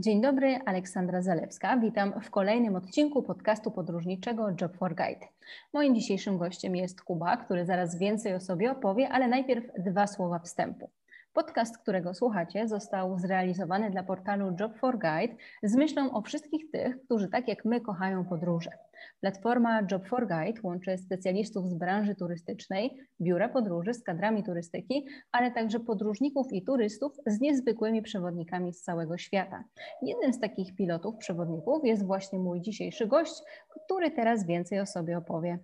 Dzień dobry, Aleksandra Zalewska. Witam w kolejnym odcinku podcastu podróżniczego Job for Guide. Moim dzisiejszym gościem jest Kuba, który zaraz więcej o sobie opowie, ale najpierw dwa słowa wstępu. Podcast, którego słuchacie, został zrealizowany dla portalu Job for Guide z myślą o wszystkich tych, którzy tak jak my kochają podróże. Platforma Job for Guide łączy specjalistów z branży turystycznej, biura podróży z kadrami turystyki, ale także podróżników i turystów z niezwykłymi przewodnikami z całego świata. Jednym z takich pilotów, przewodników jest właśnie mój dzisiejszy gość, który teraz więcej o sobie opowie.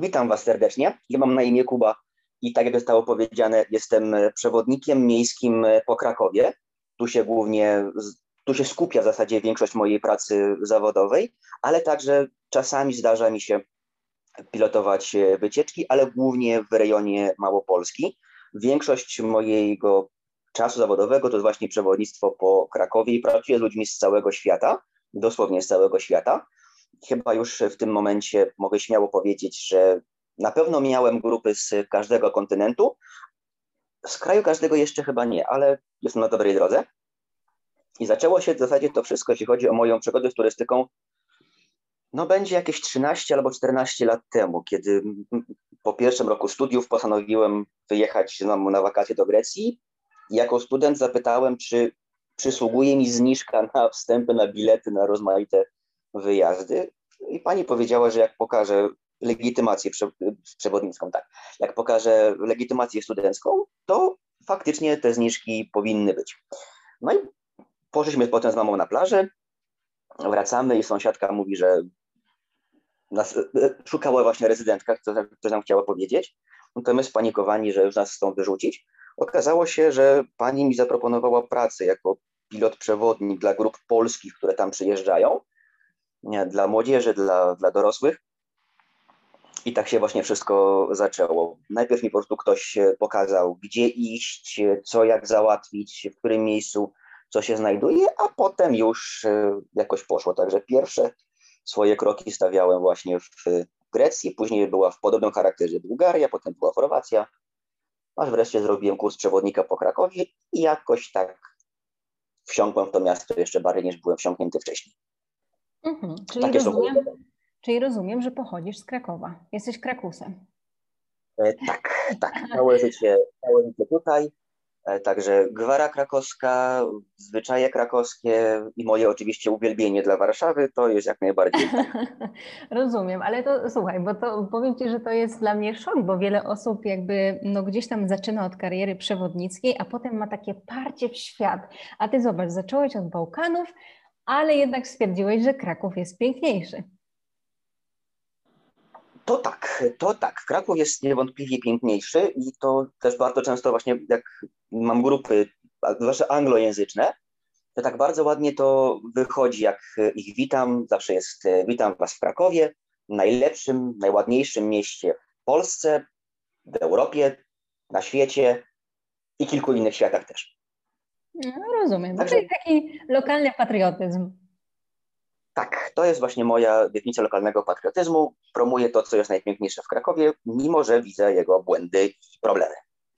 Witam Was serdecznie. Ja mam na imię Kuba i tak jak zostało powiedziane, jestem przewodnikiem miejskim po Krakowie. Tu się głównie tu się skupia w zasadzie większość mojej pracy zawodowej, ale także czasami zdarza mi się pilotować wycieczki, ale głównie w rejonie Małopolski. Większość mojego czasu zawodowego to właśnie przewodnictwo po Krakowie i pracuję z ludźmi z całego świata, dosłownie z całego świata. Chyba już w tym momencie mogę śmiało powiedzieć, że na pewno miałem grupy z każdego kontynentu. Z kraju każdego jeszcze chyba nie, ale jestem na dobrej drodze. I zaczęło się w zasadzie to wszystko, jeśli chodzi o moją przygodę z turystyką, no będzie jakieś 13 albo 14 lat temu, kiedy po pierwszym roku studiów postanowiłem wyjechać znowu na wakacje do Grecji. Jako student zapytałem, czy przysługuje mi zniżka na wstępy, na bilety, na rozmaite wyjazdy. I pani powiedziała, że jak pokażę legitymację przewodnicką, tak, jak pokażę legitymację studencką, to faktycznie te zniżki powinny być. No i Poszliśmy potem z mamą na plażę, wracamy i sąsiadka mówi, że nas, e, szukała właśnie rezydentka, co nam chciała powiedzieć. No to my spanikowani, że już nas chcą wyrzucić. Okazało się, że pani mi zaproponowała pracę jako pilot przewodnik dla grup polskich, które tam przyjeżdżają, dla młodzieży, dla, dla dorosłych. I tak się właśnie wszystko zaczęło. Najpierw mi po prostu ktoś pokazał, gdzie iść, co jak załatwić, w którym miejscu co się znajduje, a potem już e, jakoś poszło. Także pierwsze swoje kroki stawiałem właśnie w Grecji, później była w podobnym charakterze Bułgaria, potem była Chorwacja, aż wreszcie zrobiłem kurs przewodnika po Krakowie i jakoś tak wsiąkłem w to miasto jeszcze bardziej niż byłem wsiąknięty wcześniej. Mhm, czyli, rozumiem, czyli rozumiem, że pochodzisz z Krakowa. Jesteś Krakusem. E, tak, tak. Całe życie, całe życie tutaj. E, także gwara krakowska, zwyczaje krakowskie i moje oczywiście uwielbienie dla Warszawy to jest jak najbardziej. Rozumiem, ale to słuchaj, bo to powiem Ci, że to jest dla mnie szok, bo wiele osób jakby no gdzieś tam zaczyna od kariery przewodnickiej, a potem ma takie parcie w świat. A Ty zobacz, zacząłeś od Bałkanów, ale jednak stwierdziłeś, że Kraków jest piękniejszy. To tak, to tak. Kraków jest niewątpliwie piękniejszy i to też bardzo często właśnie jak mam grupy, zwłaszcza anglojęzyczne, to tak bardzo ładnie to wychodzi, jak ich witam. Zawsze jest witam Was w Krakowie, najlepszym, najładniejszym mieście w Polsce, w Europie, na świecie i kilku innych światach też. No, rozumiem. Także... To jest taki lokalny patriotyzm. Tak, to jest właśnie moja definicja lokalnego patriotyzmu. Promuję to, co jest najpiękniejsze w Krakowie, mimo że widzę jego błędy i problemy.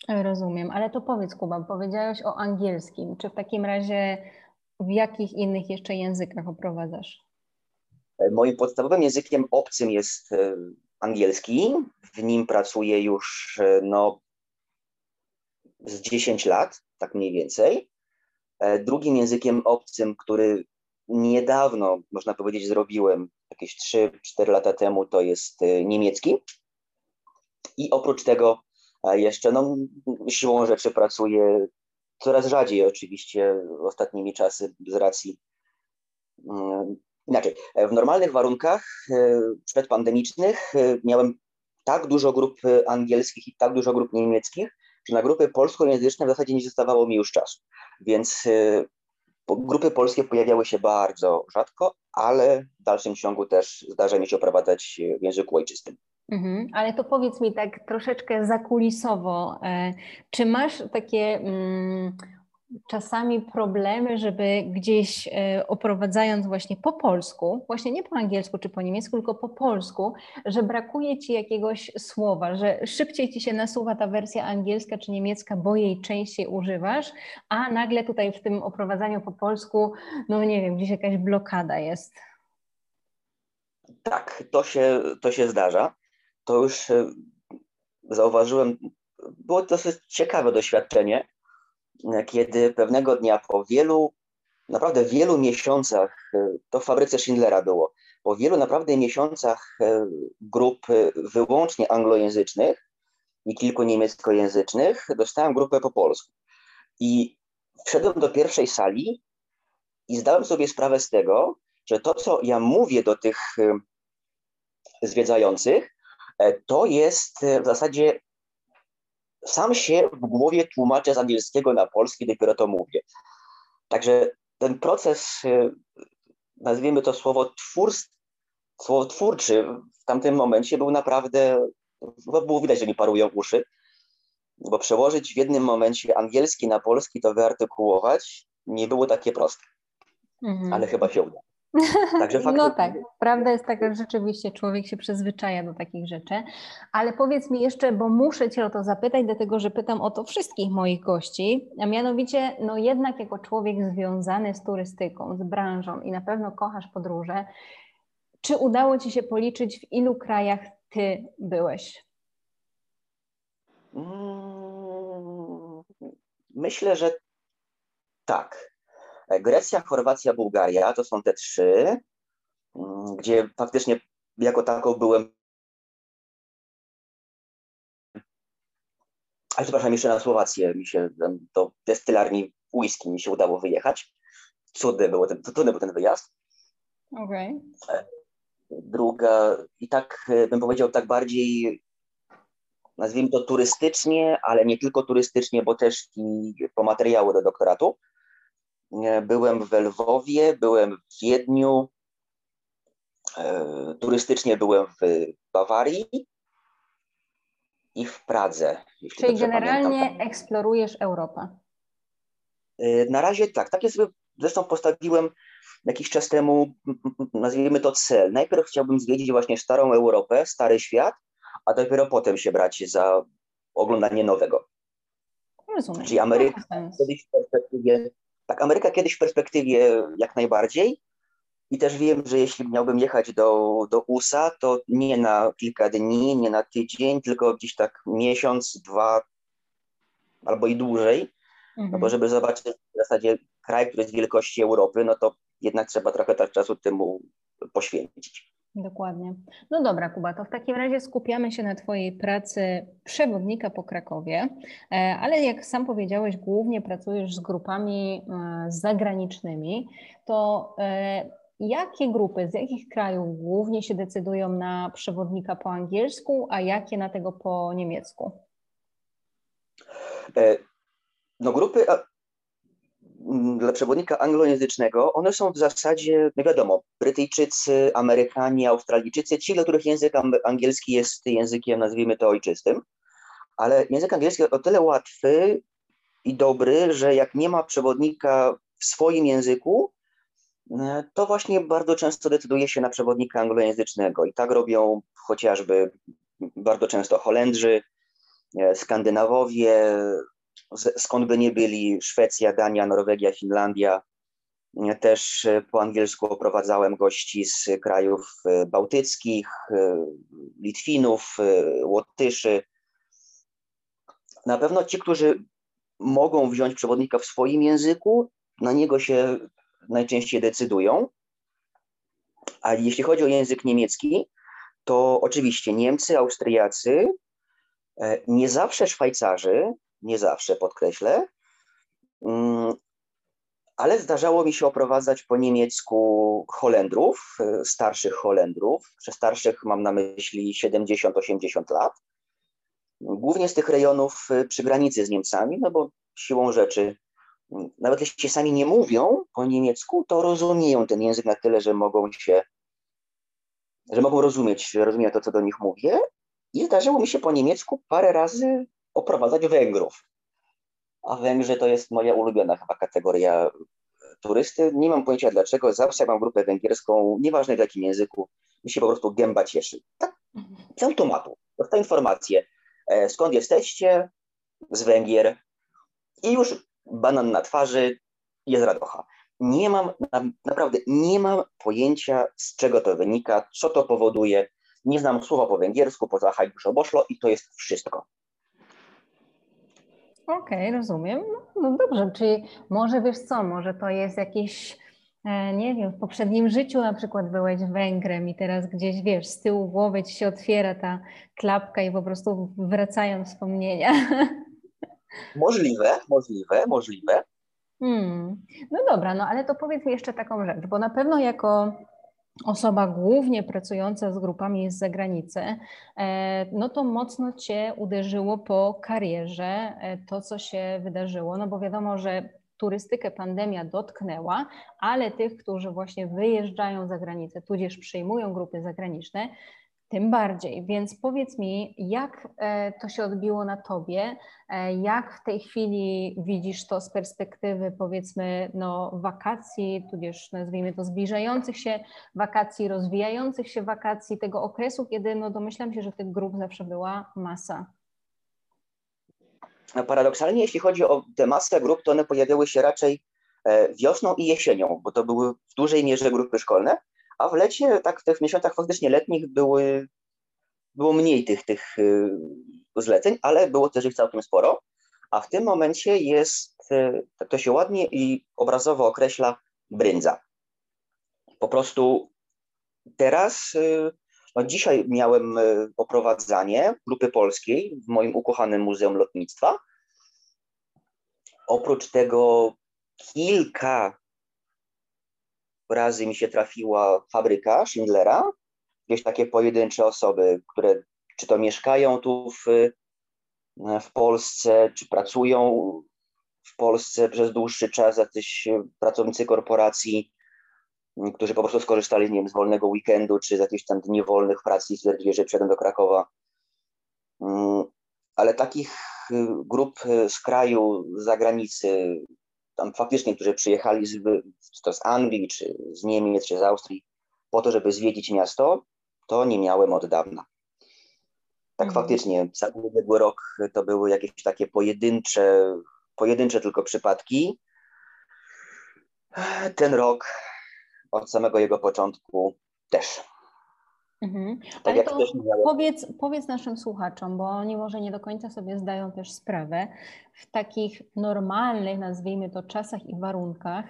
Rozumiem, ale to powiedz Kuba, powiedziałeś o angielskim. Czy w takim razie w jakich innych jeszcze językach oprowadzasz? Moim podstawowym językiem obcym jest e, angielski. W nim pracuję już e, no, z 10 lat, tak mniej więcej. E, drugim językiem obcym, który niedawno, można powiedzieć, zrobiłem, jakieś 3-4 lata temu, to jest e, niemiecki. I oprócz tego jeszcze no, siłą rzeczy pracuję coraz rzadziej oczywiście ostatnimi czasy z racji mm, inaczej. W normalnych warunkach przedpandemicznych miałem tak dużo grup angielskich i tak dużo grup niemieckich, że na grupy polskojęzyczne w zasadzie nie zostawało mi już czasu. Więc Grupy polskie pojawiały się bardzo rzadko, ale w dalszym ciągu też zdarza mi się oprowadzać w języku ojczystym. Mhm, ale to powiedz mi tak troszeczkę zakulisowo, e, czy masz takie mm, czasami problemy, żeby gdzieś e, oprowadzając właśnie po polsku, właśnie nie po angielsku czy po niemiecku, tylko po polsku, że brakuje ci jakiegoś słowa, że szybciej ci się nasuwa ta wersja angielska czy niemiecka, bo jej częściej używasz, a nagle tutaj w tym oprowadzaniu po polsku, no nie wiem, gdzieś jakaś blokada jest. Tak, to się, to się zdarza. To już e, zauważyłem, było dosyć ciekawe doświadczenie, kiedy pewnego dnia po wielu, naprawdę wielu miesiącach, to w fabryce Schindlera było, po wielu naprawdę miesiącach e, grup wyłącznie anglojęzycznych i kilku niemieckojęzycznych, dostałem grupę po polsku. I wszedłem do pierwszej sali i zdałem sobie sprawę z tego, że to, co ja mówię do tych e, zwiedzających, e, to jest w zasadzie sam się w głowie tłumaczę z angielskiego na polski, dopiero to mówię. Także ten proces, y, nazwijmy to słowo, słowo twórczy w tamtym momencie był naprawdę, no było widać, że mi parują uszy, bo przełożyć w jednym momencie angielski na polski, to wyartykułować nie było takie proste. Mhm. Ale chyba się uda. Także No tak, prawda jest taka, że rzeczywiście człowiek się przyzwyczaja do takich rzeczy, ale powiedz mi jeszcze, bo muszę Cię o to zapytać, dlatego że pytam o to wszystkich moich gości, a mianowicie, no jednak jako człowiek związany z turystyką, z branżą i na pewno kochasz podróże, czy udało Ci się policzyć, w ilu krajach Ty byłeś? Mm, myślę, że tak. Grecja, Chorwacja, Bułgaria to są te trzy, mm, gdzie faktycznie jako taką byłem. A przepraszam, jeszcze na Słowację mi się do destylarni whisky mi się udało wyjechać. Cudny był ten, trudny był ten wyjazd. Okay. Druga, i tak e, bym powiedział, tak bardziej nazwijmy to turystycznie, ale nie tylko turystycznie, bo też i po materiału do doktoratu. Byłem w Lwowie, byłem w Wiedniu, e, turystycznie byłem w Bawarii i w Pradze. Czyli generalnie pamiętam. eksplorujesz Europę. E, na razie tak. Takie sobie zresztą postawiłem jakiś czas temu, nazwijmy to cel. Najpierw chciałbym zwiedzić właśnie starą Europę, stary świat, a dopiero potem się brać za oglądanie nowego. Rozumiem. Czyli Ameryka kiedyś w perspektywie tak, Ameryka kiedyś w perspektywie jak najbardziej. I też wiem, że jeśli miałbym jechać do, do USA, to nie na kilka dni, nie na tydzień, tylko gdzieś tak miesiąc, dwa albo i dłużej. Mhm. No bo mhm. żeby zobaczyć w zasadzie kraj, który jest wielkości Europy, no to jednak trzeba trochę tak czasu temu poświęcić. Dokładnie. No dobra, Kuba, to w takim razie skupiamy się na Twojej pracy przewodnika po Krakowie, e, ale jak sam powiedziałeś, głównie pracujesz z grupami e, zagranicznymi. To e, jakie grupy, z jakich krajów głównie się decydują na przewodnika po angielsku, a jakie na tego po niemiecku? No grupy dla przewodnika anglojęzycznego, one są w zasadzie, no wiadomo, Brytyjczycy, Amerykanie, Australijczycy, ci, dla których język angielski jest językiem, nazwijmy to ojczystym, ale język angielski o tyle łatwy i dobry, że jak nie ma przewodnika w swoim języku, e, to właśnie bardzo często decyduje się na przewodnika anglojęzycznego. I tak robią chociażby bardzo często Holendrzy, e, Skandynawowie, skąd by nie byli Szwecja, Dania, Norwegia, Finlandia. Też e, po angielsku oprowadzałem gości z krajów e, bałtyckich, e, Litwinów, Łotyszy. Na pewno ci, którzy mogą wziąć przewodnika w swoim języku, na niego się najczęściej decydują. A jeśli chodzi o język niemiecki, to oczywiście Niemcy, Austriacy, nie zawsze Szwajcarzy, nie zawsze podkreślę, mm, ale zdarzało mi się oprowadzać po niemiecku Holendrów, y, starszych Holendrów. Przez starszych mam na myśli 70-80 lat. Głównie z tych rejonów y, przy granicy z Niemcami, no bo siłą rzeczy, mm, nawet jeśli sami nie mówią po niemiecku, to rozumieją ten język na tyle, że mogą się, że mogą rozumieć, rozumieć to, co do nich mówię. I zdarzyło mi się po niemiecku parę razy oprowadzać Węgrów. a Węgrzy to jest moja ulubiona chyba kategoria turysty. Nie mam pojęcia dlaczego, zawsze mam grupę węgierską, nieważne w jakim języku, mi się po prostu gęba cieszy. Tak, z automatu. Dostaję informację, e, skąd jesteście, z Węgier i już banan na twarzy, jest radocha. Nie mam, naprawdę nie mam pojęcia, z czego to wynika, co to powoduje. Nie znam słowa po węgiersku, poza hajbusz oboszlo i to jest wszystko. Okej, okay, rozumiem. No, no, dobrze, czyli może wiesz co, może to jest jakieś, e, nie wiem, w poprzednim życiu na przykład byłeś Węgrem i teraz gdzieś, wiesz, z tyłu głowy ci się otwiera ta klapka i po prostu wracają wspomnienia. Możliwe, możliwe, możliwe. Hmm. No dobra, no ale to powiedz mi jeszcze taką rzecz, bo na pewno jako osoba głównie pracująca z grupami z zagranicy, e, no to mocno Cię uderzyło po karierze e, to, co się wydarzyło, no bo wiadomo, że turystykę pandemia dotknęła, ale tych, którzy właśnie wyjeżdżają za granicę, tudzież przyjmują grupy zagraniczne, tym bardziej. Więc powiedz mi, jak e, to się odbiło na tobie? E, jak w tej chwili widzisz to z perspektywy, powiedzmy, no, wakacji, tudzież nazwijmy to zbliżających się wakacji, rozwijających się wakacji, tego okresu, kiedy no, domyślam się, że tych grup zawsze była masa? No, paradoksalnie, jeśli chodzi o tę masę grup, to one pojawiały się raczej e, wiosną i jesienią, bo to były w dużej mierze grupy szkolne a w lecie, tak w tych miesiącach faktycznie letnich były, było mniej tych, tych y, zleceń, ale było też ich całkiem sporo. A w tym momencie jest, y, to się ładnie i obrazowo określa, brędza. Po prostu teraz, y, no dzisiaj miałem oprowadzanie grupy polskiej w moim ukochanym Muzeum Lotnictwa. Oprócz tego kilka razy mi się trafiła fabryka Schindlera, jakieś takie pojedyncze osoby, które czy to mieszkają tu w, w Polsce, czy pracują w Polsce przez dłuższy czas, jacyś pracownicy korporacji, którzy po prostu skorzystali nie wiem, z wolnego weekendu, czy z jakichś tam dni wolnych pracy i stwierdzili, że przyjadą do Krakowa. Mm, ale takich grup z kraju, z zagranicy, tam faktycznie, którzy przyjechali z, czy to z Anglii, czy z Niemiec, czy z Austrii, po to, żeby zwiedzić miasto, to nie miałem od dawna. Tak mhm. faktycznie, cały ubiegły rok to były jakieś takie pojedyncze, pojedyncze tylko przypadki. Ten rok od samego jego początku też. Mhm. Tak Ale to powiedz, powiedz naszym słuchaczom, bo oni może nie do końca sobie zdają też sprawę, w takich normalnych, nazwijmy to, czasach i warunkach,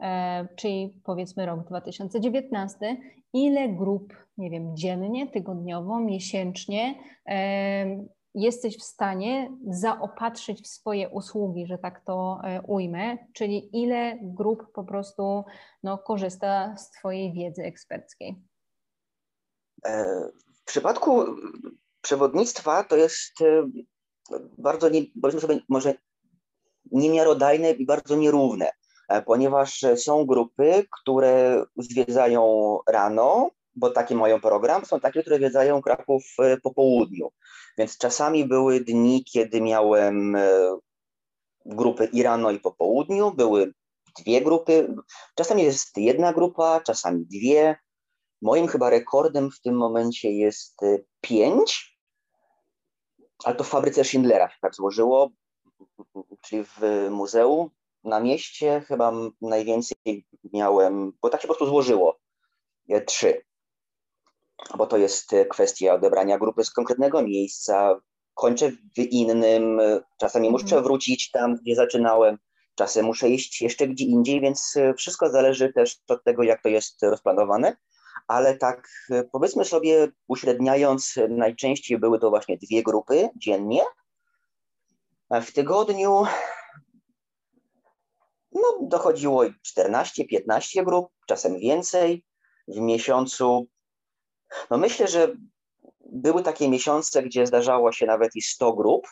e, czyli powiedzmy rok 2019, ile grup, nie wiem, dziennie, tygodniowo, miesięcznie e, jesteś w stanie zaopatrzyć w swoje usługi, że tak to e, ujmę, czyli ile grup po prostu no, korzysta z Twojej wiedzy eksperckiej? W przypadku przewodnictwa to jest e, bardzo, nie, powiedzmy sobie, może niemiarodajne i bardzo nierówne, e, ponieważ są grupy, które zwiedzają rano, bo taki mają program, są takie, które zwiedzają Kraków e, po południu. Więc czasami były dni, kiedy miałem grupy i rano, i po południu, były dwie grupy. Czasami jest jedna grupa, czasami dwie. Moim chyba rekordem w tym momencie jest y, pięć, ale to w fabryce Schindlera się tak złożyło, czyli w muzeum na mieście chyba najwięcej miałem, bo tak się po prostu złożyło, trzy. Bo to jest y, kwestia odebrania grupy z konkretnego miejsca. Kończę w innym, czasami muszę mhm. wrócić tam, gdzie zaczynałem, czasem muszę iść jeszcze gdzie indziej, więc y, wszystko zależy też od tego, jak to jest rozplanowane ale tak e, powiedzmy sobie, uśredniając, najczęściej były to właśnie dwie grupy dziennie. W tygodniu no, dochodziło 14-15 grup, czasem więcej. W miesiącu, no myślę, że były takie miesiące, gdzie zdarzało się nawet i 100 grup,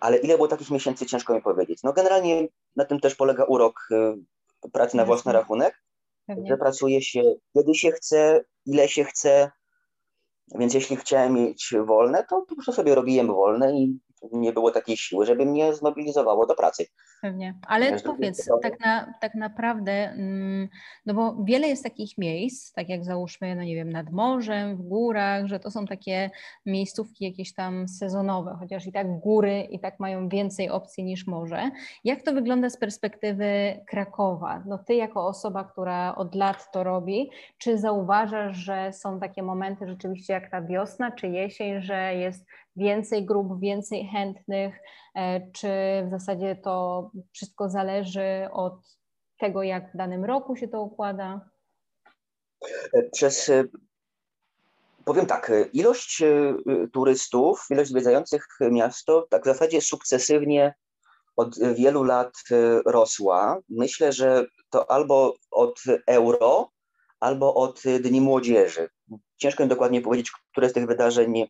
ale ile było takich miesięcy, ciężko mi powiedzieć. No generalnie na tym też polega urok e, pracy na własny rachunek. Pewnie. że pracuje się kiedy się chce, ile się chce. Więc jeśli chciałem mieć wolne, to po prostu sobie robiłem wolne i nie było takiej siły, żeby mnie zmobilizowało do pracy. Pewnie, ale powiedz, tak, na, tak naprawdę, mm, no bo wiele jest takich miejsc, tak jak załóżmy, no nie wiem, nad morzem, w górach, że to są takie miejscówki jakieś tam sezonowe, chociaż i tak góry i tak mają więcej opcji niż morze. Jak to wygląda z perspektywy Krakowa? No ty jako osoba, która od lat to robi, czy zauważasz, że są takie momenty rzeczywiście jak ta wiosna czy jesień, że jest więcej grup, więcej chętnych, e, czy w zasadzie to wszystko zależy od tego, jak w danym roku się to układa? E, przez e, powiem tak, ilość turystów, ilość zwiedzających miasto tak w zasadzie sukcesywnie od wielu lat rosła. Myślę, że to albo od euro, albo od Dni Młodzieży. Ciężko mi dokładnie powiedzieć, które z tych wydarzeń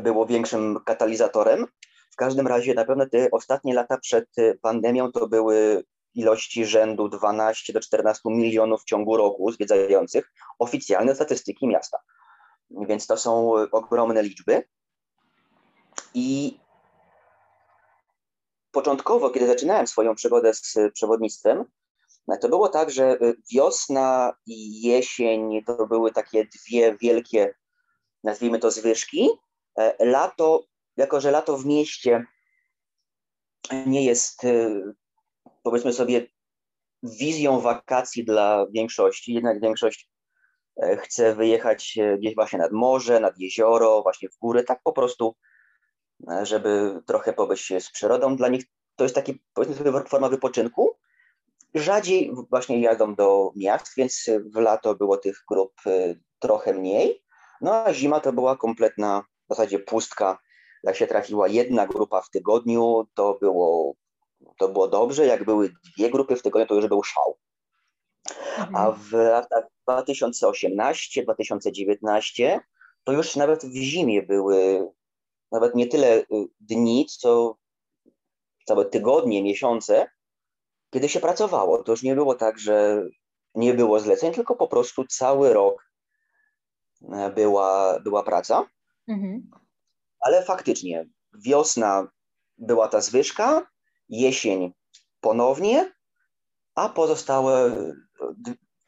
było większym katalizatorem. W każdym razie na pewno te ostatnie lata przed pandemią to były ilości rzędu 12 do 14 milionów w ciągu roku zwiedzających oficjalne statystyki miasta. Więc to są ogromne liczby. I początkowo, kiedy zaczynałem swoją przygodę z przewodnictwem, to było tak, że wiosna i jesień to były takie dwie wielkie, nazwijmy to zwyżki, lato, jako że lato w mieście nie jest, e, powiedzmy sobie, wizją wakacji dla większości, jednak większość e, chce wyjechać gdzieś właśnie nad morze, nad jezioro, właśnie w góry, tak po prostu, żeby trochę pobyć z przyrodą. Dla nich to jest taki, powiedzmy sobie, forma wypoczynku. Rzadziej właśnie jadą do miast, więc w lato było tych grup trochę mniej. No a zima to była kompletna w zasadzie pustka. Jak się trafiła jedna grupa w tygodniu, to było, to było dobrze. Jak były dwie grupy w tygodniu, to już był szał. A mhm. w latach 2018-2019 to już nawet w zimie były nawet nie tyle y, dni, co całe tygodnie, miesiące, kiedy się pracowało. To już nie było tak, że nie było zleceń, tylko po prostu cały rok e, była, była praca. Mhm. Ale faktycznie wiosna była ta zwyżka, jesień ponownie, a pozostałe,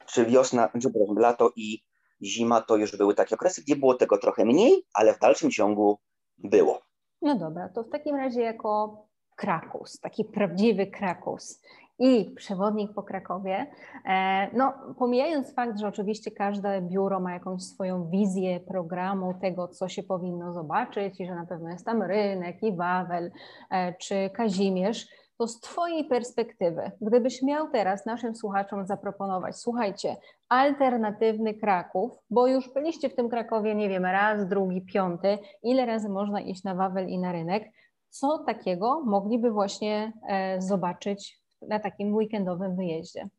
czy wiosna, czy lato i zima to już były takie okresy, gdzie było tego trochę mniej, ale w dalszym ciągu było. No dobra, to w takim razie jako Krakus, taki prawdziwy Krakus i przewodnik po Krakowie. E, no, pomijając fakt, że oczywiście każde biuro ma jakąś swoją wizję programu tego, co się powinno zobaczyć i że na pewno jest tam rynek i Wawel e, czy Kazimierz, to z Twojej perspektywy, gdybyś miał teraz naszym słuchaczom zaproponować, słuchajcie, alternatywny Kraków, bo już byliście w tym Krakowie, nie wiem, raz, drugi, piąty, ile razy można iść na Wawel i na rynek, co takiego mogliby właśnie e, zobaczyć na takim weekendowym wyjeździe?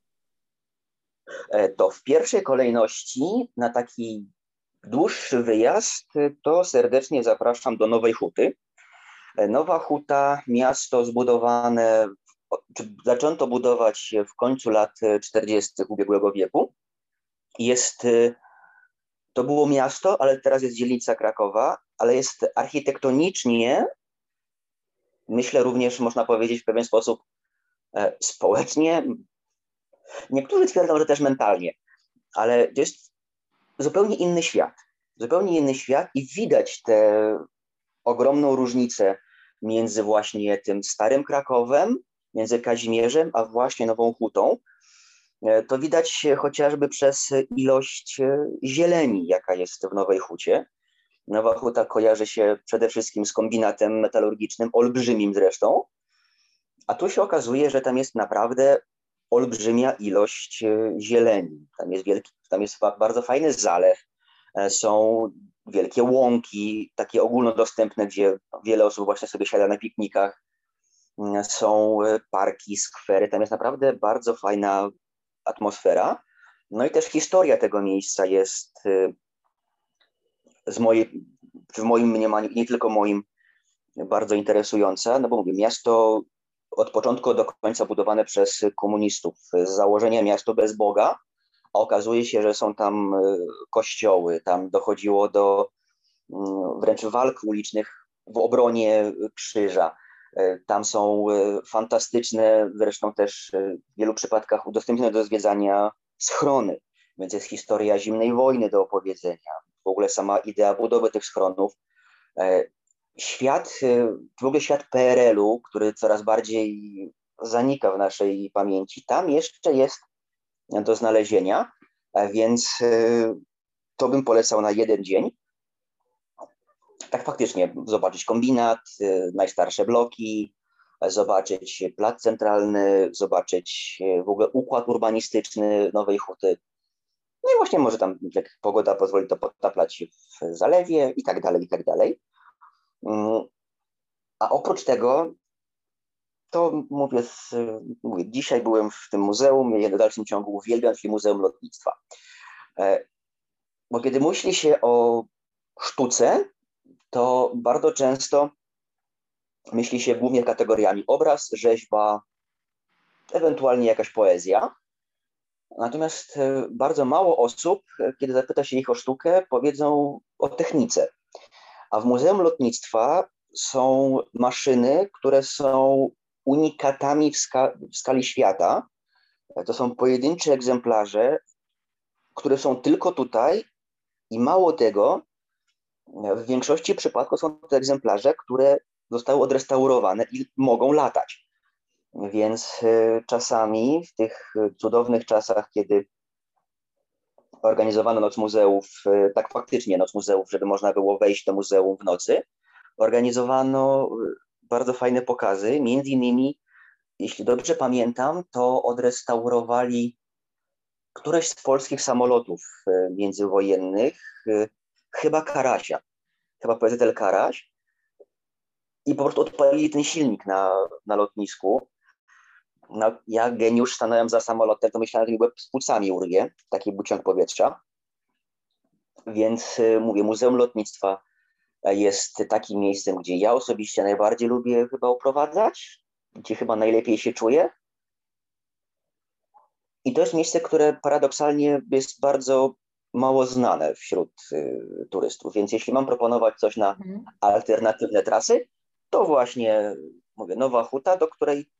E, to w pierwszej kolejności na taki dłuższy wyjazd to serdecznie zapraszam do Nowej Huty. E, Nowa Huta, miasto zbudowane, zaczęto budować w końcu lat 40. ubiegłego wieku. Jest, e, to było miasto, ale teraz jest dzielnica Krakowa, ale jest architektonicznie, myślę również można powiedzieć w pewien sposób E, społecznie. Niektórzy twierdzą, że też mentalnie, ale to jest zupełnie inny świat. Zupełnie inny świat i widać tę ogromną różnicę między właśnie tym starym Krakowem, między Kazimierzem, a właśnie Nową Hutą. E, to widać chociażby przez ilość e, zieleni, jaka jest w Nowej Hucie. Nowa Huta kojarzy się przede wszystkim z kombinatem metalurgicznym, olbrzymim zresztą, a tu się okazuje, że tam jest naprawdę olbrzymia ilość e, zieleni. Tam jest, wielki, tam jest bardzo fajny zalew, e, są wielkie łąki, takie ogólnodostępne, gdzie wiele osób właśnie sobie siada na piknikach. Mm, są e, parki, skwery, tam jest naprawdę bardzo fajna atmosfera. No i też historia tego miejsca jest z mojej, w moim mniemaniu, nie tylko moim, bardzo interesująca, no bo mówię, miasto od początku do końca budowane przez komunistów. Z założenia miasto bez Boga, a okazuje się, że są tam e, kościoły, tam dochodziło do mm, wręcz walk ulicznych w obronie krzyża. Tam są fantastyczne, zresztą też w wielu przypadkach udostępnione do zwiedzania schrony, więc jest historia zimnej wojny do opowiedzenia. W ogóle sama idea budowy tych schronów. Świat, w ogóle świat PRL-u, który coraz bardziej zanika w naszej pamięci, tam jeszcze jest do znalezienia, więc to bym polecał na jeden dzień. Tak faktycznie zobaczyć kombinat, y, najstarsze bloki, zobaczyć plac centralny, zobaczyć y, w ogóle układ urbanistyczny Nowej Huty. No i właśnie może tam, jak pogoda pozwoli, to potaplać w zalewie i tak dalej, i tak dalej. Mm, a oprócz tego, to mówię, mówię, dzisiaj byłem w tym muzeum, ja w dalszym ciągu uwielbiam się Muzeum Lotnictwa. E, bo kiedy myśli się o sztuce, to bardzo często myśli się głównie kategoriami obraz, rzeźba, ewentualnie jakaś poezja. Natomiast e, bardzo mało osób, e, kiedy zapyta się ich o sztukę, powiedzą o technice. A w Muzeum Lotnictwa są maszyny, które są unikatami w, ska w skali świata. To są pojedyncze egzemplarze, które są tylko tutaj i mało tego, w większości przypadków są to egzemplarze, które zostały odrestaurowane i mogą latać. Więc e, czasami w tych cudownych czasach, kiedy organizowano Noc Muzeów, e, tak faktycznie Noc Muzeów, żeby można było wejść do muzeum w nocy, organizowano e, bardzo fajne pokazy. Między innymi, jeśli dobrze pamiętam, to odrestaurowali któreś z polskich samolotów międzywojennych, chyba Karasia, chyba PZL Karaś i po prostu odpalili ten silnik na, na lotnisku. No, ja, geniusz, stanąłem za samolotem, to myślałem, że mi łeb z płucami urwie, taki buciąg powietrza. Więc y, mówię, Muzeum Lotnictwa jest takim miejscem, gdzie ja osobiście najbardziej lubię chyba uprowadzać, gdzie chyba najlepiej się czuję. I to jest miejsce, które paradoksalnie jest bardzo mało znane wśród y, turystów. Więc jeśli mam proponować coś na mhm. alternatywne trasy, to właśnie mówię, Nowa Huta, do której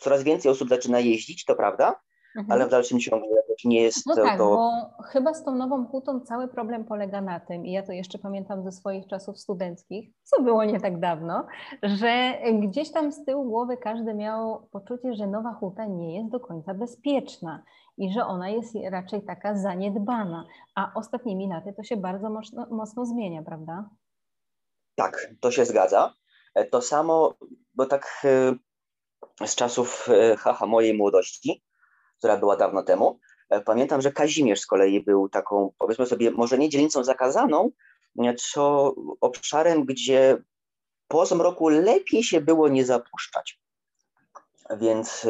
coraz więcej osób zaczyna jeździć, to prawda, mhm. ale w dalszym ciągu nie jest no to... tak, bo chyba z tą Nową Hutą cały problem polega na tym, i ja to jeszcze pamiętam ze swoich czasów studenckich, co było nie tak dawno, że gdzieś tam z tyłu głowy każdy miał poczucie, że Nowa Huta nie jest do końca bezpieczna i że ona jest raczej taka zaniedbana, a ostatnimi laty to się bardzo mocno, mocno zmienia, prawda? Tak, to się zgadza. E, to samo, bo tak e, z czasów e, haha mojej młodości, która była dawno temu, pamiętam, że Kazimierz z kolei był taką, powiedzmy sobie, może nie dzielnicą zakazaną, co obszarem, gdzie po zmroku lepiej się było nie zapuszczać. Więc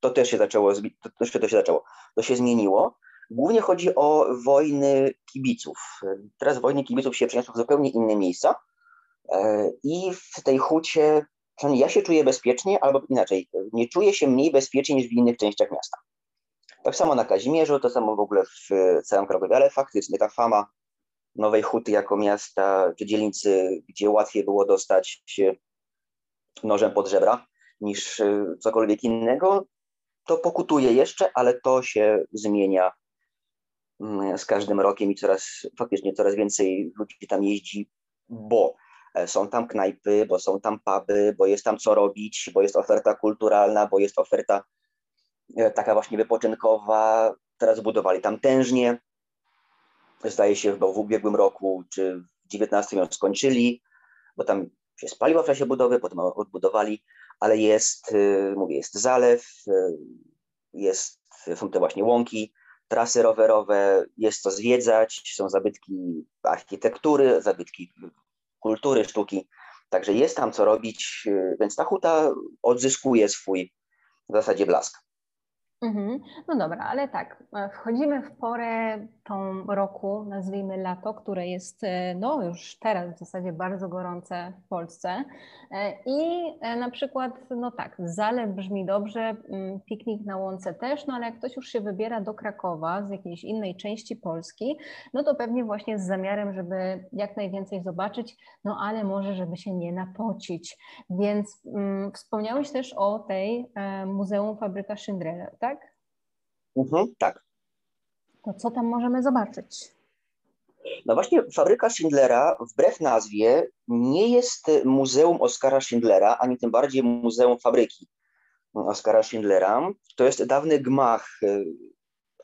to też się zaczęło, to, to się zaczęło, to się zmieniło. Głównie chodzi o wojny kibiców. Teraz wojny kibiców się przeniosły w zupełnie inne miejsca e, i w tej hucie ja się czuję bezpiecznie, albo inaczej, nie czuję się mniej bezpiecznie niż w innych częściach miasta. Tak samo na Kazimierzu, to samo w ogóle w całym Krakowie, ale faktycznie ta fama Nowej Huty jako miasta czy dzielnicy, gdzie łatwiej było dostać się nożem pod żebra, niż y, cokolwiek innego, to pokutuje jeszcze, ale to się zmienia mm, z każdym rokiem i coraz, faktycznie coraz więcej ludzi tam jeździ, bo e, są tam knajpy, bo są tam puby, bo jest tam co robić, bo jest oferta kulturalna, bo jest oferta e, taka właśnie wypoczynkowa. Teraz budowali tam tężnie. Zdaje się, chyba w ubiegłym roku czy w 19 ją skończyli, bo tam się spaliła w czasie budowy, potem odbudowali ale jest, y, mówię, jest zalew, jest, są te właśnie łąki, trasy rowerowe, jest co zwiedzać, są zabytki architektury, zabytki kultury, sztuki. Także jest tam co robić, y, więc ta huta odzyskuje swój w zasadzie blask. Mhm. No dobra, ale tak, e, wchodzimy w porę tą roku, nazwijmy lato, które jest e, no już teraz w zasadzie bardzo gorące w Polsce e, i na przykład, no tak, zalew brzmi dobrze, mm, piknik na łące też, no ale jak ktoś już się wybiera do Krakowa z jakiejś innej części Polski, no to pewnie właśnie z zamiarem, żeby jak najwięcej zobaczyć, no ale może, żeby się nie napocić. Więc mm, wspomniałeś też o tej Muzeum Fabryka Schindlera, tak? Mhm, tak. To co tam możemy zobaczyć? No właśnie, fabryka Schindlera, wbrew nazwie, nie jest muzeum Oskara Schindlera, ani tym bardziej muzeum fabryki Oskara Schindlera. To jest dawny gmach,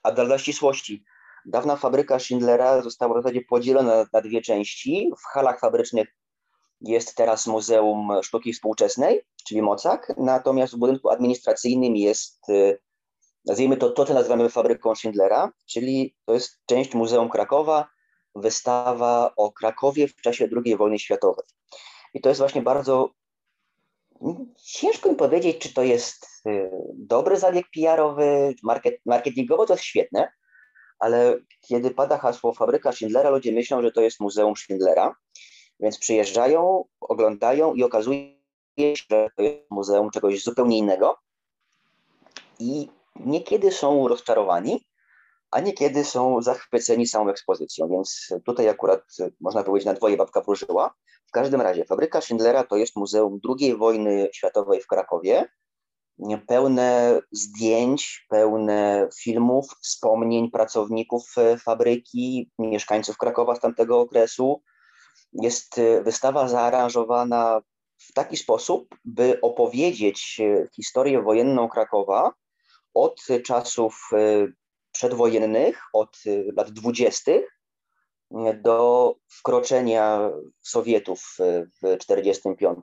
a dla ścisłości, dawna fabryka Schindlera została w zasadzie podzielona na dwie części. W halach fabrycznych jest teraz Muzeum Sztuki Współczesnej, czyli Mocak, natomiast w budynku administracyjnym jest nazwijmy to, to co nazywamy fabryką Schindlera, czyli to jest część Muzeum Krakowa, wystawa o Krakowie w czasie II wojny światowej. I to jest właśnie bardzo ciężko mi powiedzieć, czy to jest y, dobry zabieg PR-owy, market, marketingowo to jest świetne, ale kiedy pada hasło fabryka Schindlera, ludzie myślą, że to jest Muzeum Schindlera, więc przyjeżdżają, oglądają i okazuje się, że to jest muzeum czegoś zupełnie innego. I niekiedy są rozczarowani, a niekiedy są zachwyceni samą ekspozycją, więc tutaj akurat można powiedzieć na dwoje babka wróżyła. W każdym razie fabryka Schindlera to jest muzeum II wojny światowej w Krakowie, pełne zdjęć, pełne filmów, wspomnień pracowników fabryki, mieszkańców Krakowa z tamtego okresu. Jest wystawa zaaranżowana w taki sposób, by opowiedzieć historię wojenną Krakowa od czasów e, przedwojennych, od e, lat dwudziestych do wkroczenia Sowietów w 1945.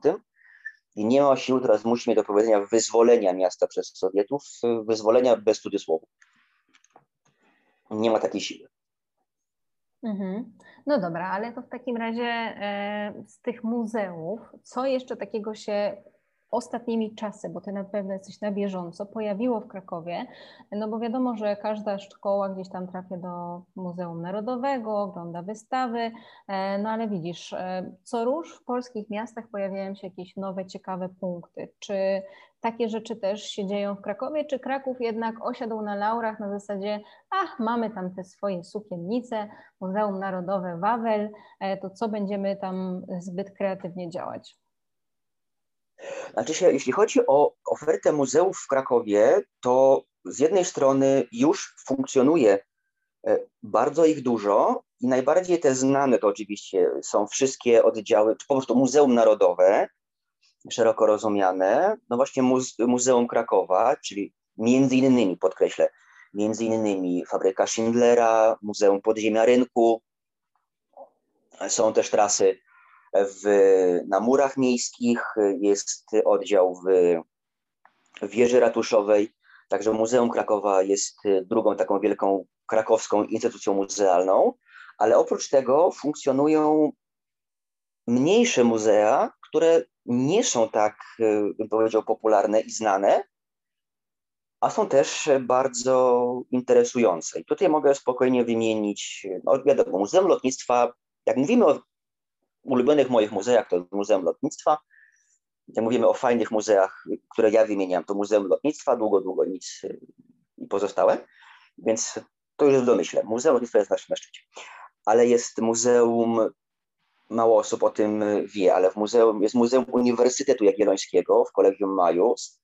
I nie ma sił, teraz musimy do powiedzenia, wyzwolenia miasta przez Sowietów, wyzwolenia bez cudzysłowu. Nie ma takiej siły. Mhm. No dobra, ale to w takim razie e, z tych muzeów, co jeszcze takiego się ostatnimi czasy, bo ty na pewno jesteś na bieżąco, pojawiło w Krakowie, no bo wiadomo, że każda szkoła gdzieś tam trafia do Muzeum Narodowego, ogląda wystawy, e, no ale widzisz, e, co róż w polskich miastach pojawiają się jakieś nowe, ciekawe punkty. Czy takie rzeczy też się dzieją w Krakowie, czy Kraków jednak osiadł na laurach na zasadzie, ach, mamy tam te swoje sukiennice, Muzeum Narodowe Wawel, e, to co będziemy tam zbyt kreatywnie działać? Znaczy się, jeśli chodzi o ofertę muzeów w Krakowie, to z jednej strony już funkcjonuje e, bardzo ich dużo i najbardziej te znane to oczywiście są wszystkie oddziały, czy po prostu Muzeum Narodowe, szeroko rozumiane, no właśnie Muzeum Krakowa, czyli między innymi, podkreślę, między innymi fabryka Schindlera, Muzeum Podziemia Rynku, są też trasy w, na murach miejskich, jest oddział w wieży ratuszowej, także Muzeum Krakowa jest drugą taką wielką krakowską instytucją muzealną, ale oprócz tego funkcjonują mniejsze muzea, które nie są tak, bym powiedział, popularne i znane, a są też bardzo interesujące. I tutaj mogę spokojnie wymienić, no wiadomo, Muzeum Lotnictwa, jak mówimy o ulubionych moich muzeach to Muzeum Lotnictwa. Mówimy o fajnych muzeach, które ja wymieniam, to Muzeum Lotnictwa, długo, długo nic i pozostałe. Więc to już w domyśle. Muzeum Lotnictwa jest na szczycie. Ale jest muzeum, mało osób o tym wie, ale w muzeum, jest Muzeum Uniwersytetu Jagiellońskiego w Kolegium Majus.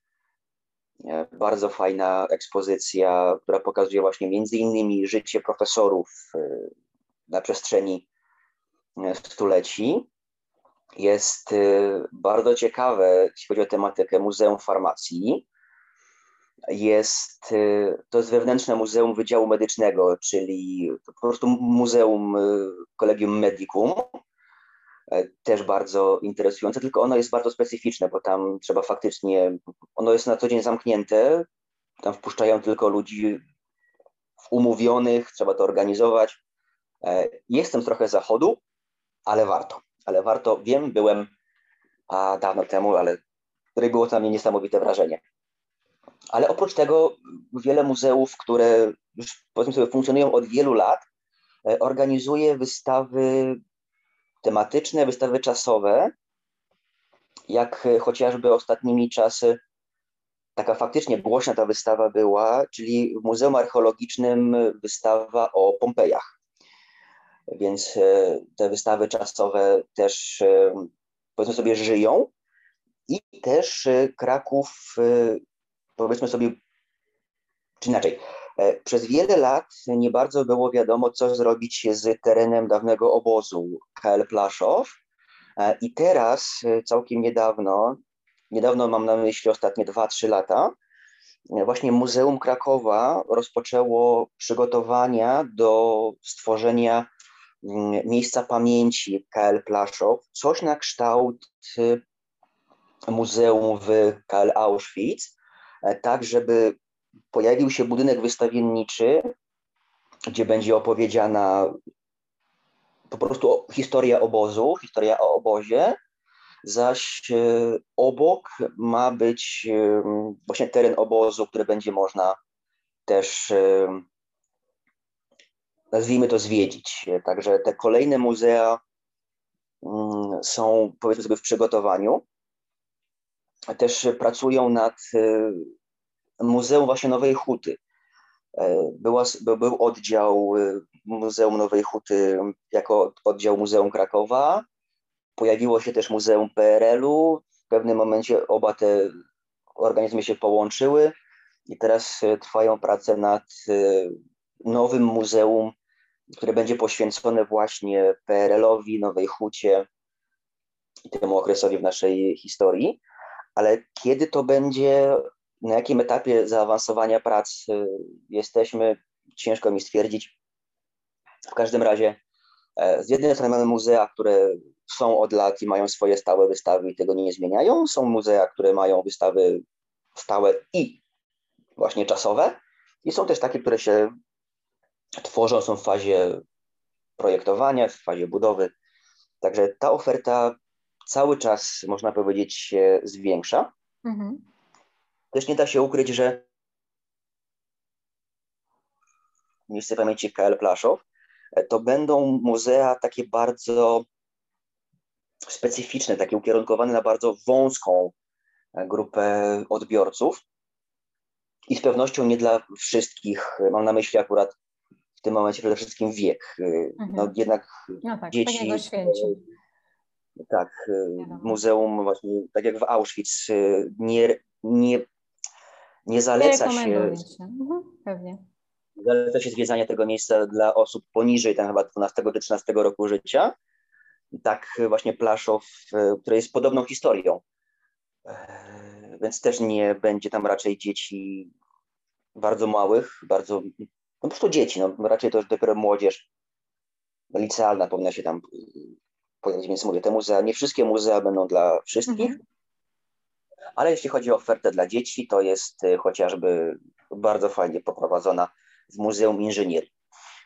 Bardzo fajna ekspozycja, która pokazuje właśnie między innymi życie profesorów na przestrzeni stuleci. Jest y, bardzo ciekawe, jeśli chodzi o tematykę Muzeum Farmacji. Jest, y, to jest wewnętrzne Muzeum Wydziału Medycznego, czyli po prostu Muzeum y, Collegium Medicum. E, też bardzo interesujące, tylko ono jest bardzo specyficzne, bo tam trzeba faktycznie, ono jest na co dzień zamknięte, tam wpuszczają tylko ludzi umówionych, trzeba to organizować. E, jestem trochę zachodu, ale warto. Ale warto, wiem, byłem a, dawno temu, ale było to na mnie niesamowite wrażenie. Ale oprócz tego wiele muzeów, które już powiedzmy sobie funkcjonują od wielu lat, organizuje wystawy tematyczne, wystawy czasowe, jak chociażby ostatnimi czasy taka faktycznie głośna ta wystawa była, czyli w Muzeum Archeologicznym wystawa o Pompejach. Więc e, te wystawy czasowe też, e, powiedzmy sobie, żyją. I też e, Kraków, powiedzmy sobie, czy inaczej, przez wiele lat nie bardzo było wiadomo, co zrobić z terenem dawnego obozu KL Plaszow. I teraz, całkiem niedawno, niedawno mam na myśli ostatnie 2-3 lata, właśnie Muzeum Krakowa rozpoczęło przygotowania do stworzenia miejsca pamięci KL Plaszow, coś na kształt y, muzeum w KL Auschwitz, e, tak żeby pojawił się budynek wystawienniczy, gdzie będzie opowiedziana po prostu historia obozu, historia o obozie, zaś e, obok ma być e, właśnie teren obozu, który będzie można też, nazwijmy to, zwiedzić. Także te kolejne muzea mm, są, powiedzmy sobie, w przygotowaniu. Też pracują nad Muzeum właśnie Nowej Huty. Była, był oddział Muzeum Nowej Huty jako oddział Muzeum Krakowa, Pojawiło się też Muzeum PRL-u. W pewnym momencie oba te organizmy się połączyły i teraz e, trwają prace nad e, nowym muzeum, które będzie poświęcone właśnie PRL-owi, Nowej Hucie i temu okresowi w naszej historii. Ale kiedy to będzie, na jakim etapie zaawansowania prac e, jesteśmy, ciężko mi stwierdzić. W każdym razie z jednej strony mamy muzea, które są od lat i mają swoje stałe wystawy i tego nie zmieniają. Są muzea, które mają wystawy stałe i właśnie czasowe. I są też takie, które się tworzą, są w fazie projektowania, w fazie budowy. Także ta oferta cały czas, można powiedzieć, się zwiększa. Mhm. Też nie da się ukryć, że miejsce pamięci KL Plaszow to będą muzea takie bardzo specyficzne, takie ukierunkowane na bardzo wąską e, grupę odbiorców i z pewnością nie dla wszystkich. Mam na myśli akurat w tym momencie przede wszystkim wiek. E, mhm. No jednak no tak, dzieci. Tak, muzeum właśnie, tak jak w Auschwitz, nie, nie, nie zaleca się, się. Mhm, pewnie. Zaleca się zwiedzania tego miejsca dla osób poniżej tam chyba 12 czy 13 roku życia, tak właśnie Plaszow, e, który jest podobną historią. E, więc też nie będzie tam raczej dzieci bardzo małych, bardzo, no po prostu dzieci, no raczej to już dopiero młodzież licealna powinna się tam e, pojawić, więc mówię, te muzea, nie wszystkie muzea będą dla wszystkich, mhm. ale jeśli chodzi o ofertę dla dzieci, to jest chociażby bardzo fajnie poprowadzona w Muzeum Inżynierii.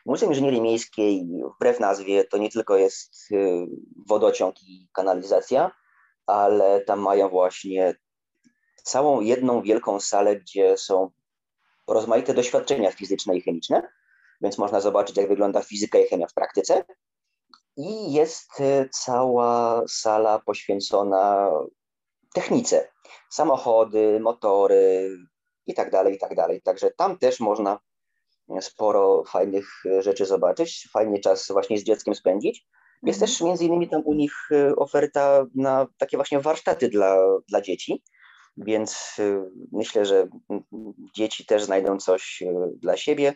Muzeum Inżynierii Miejskiej, wbrew nazwie, to nie tylko jest y, wodociąg i kanalizacja, ale tam mają właśnie całą jedną wielką salę, gdzie są rozmaite doświadczenia fizyczne i chemiczne, więc można zobaczyć, jak wygląda fizyka i chemia w praktyce. I jest y, cała sala poświęcona technice, samochody, motory i tak dalej, i tak dalej. Także tam też można sporo fajnych e, rzeczy zobaczyć, fajnie czas właśnie z dzieckiem spędzić. Jest mhm. też między innymi tam u nich e, oferta na takie właśnie warsztaty dla, dla dzieci, więc e, myślę, że dzieci też znajdą coś dla siebie.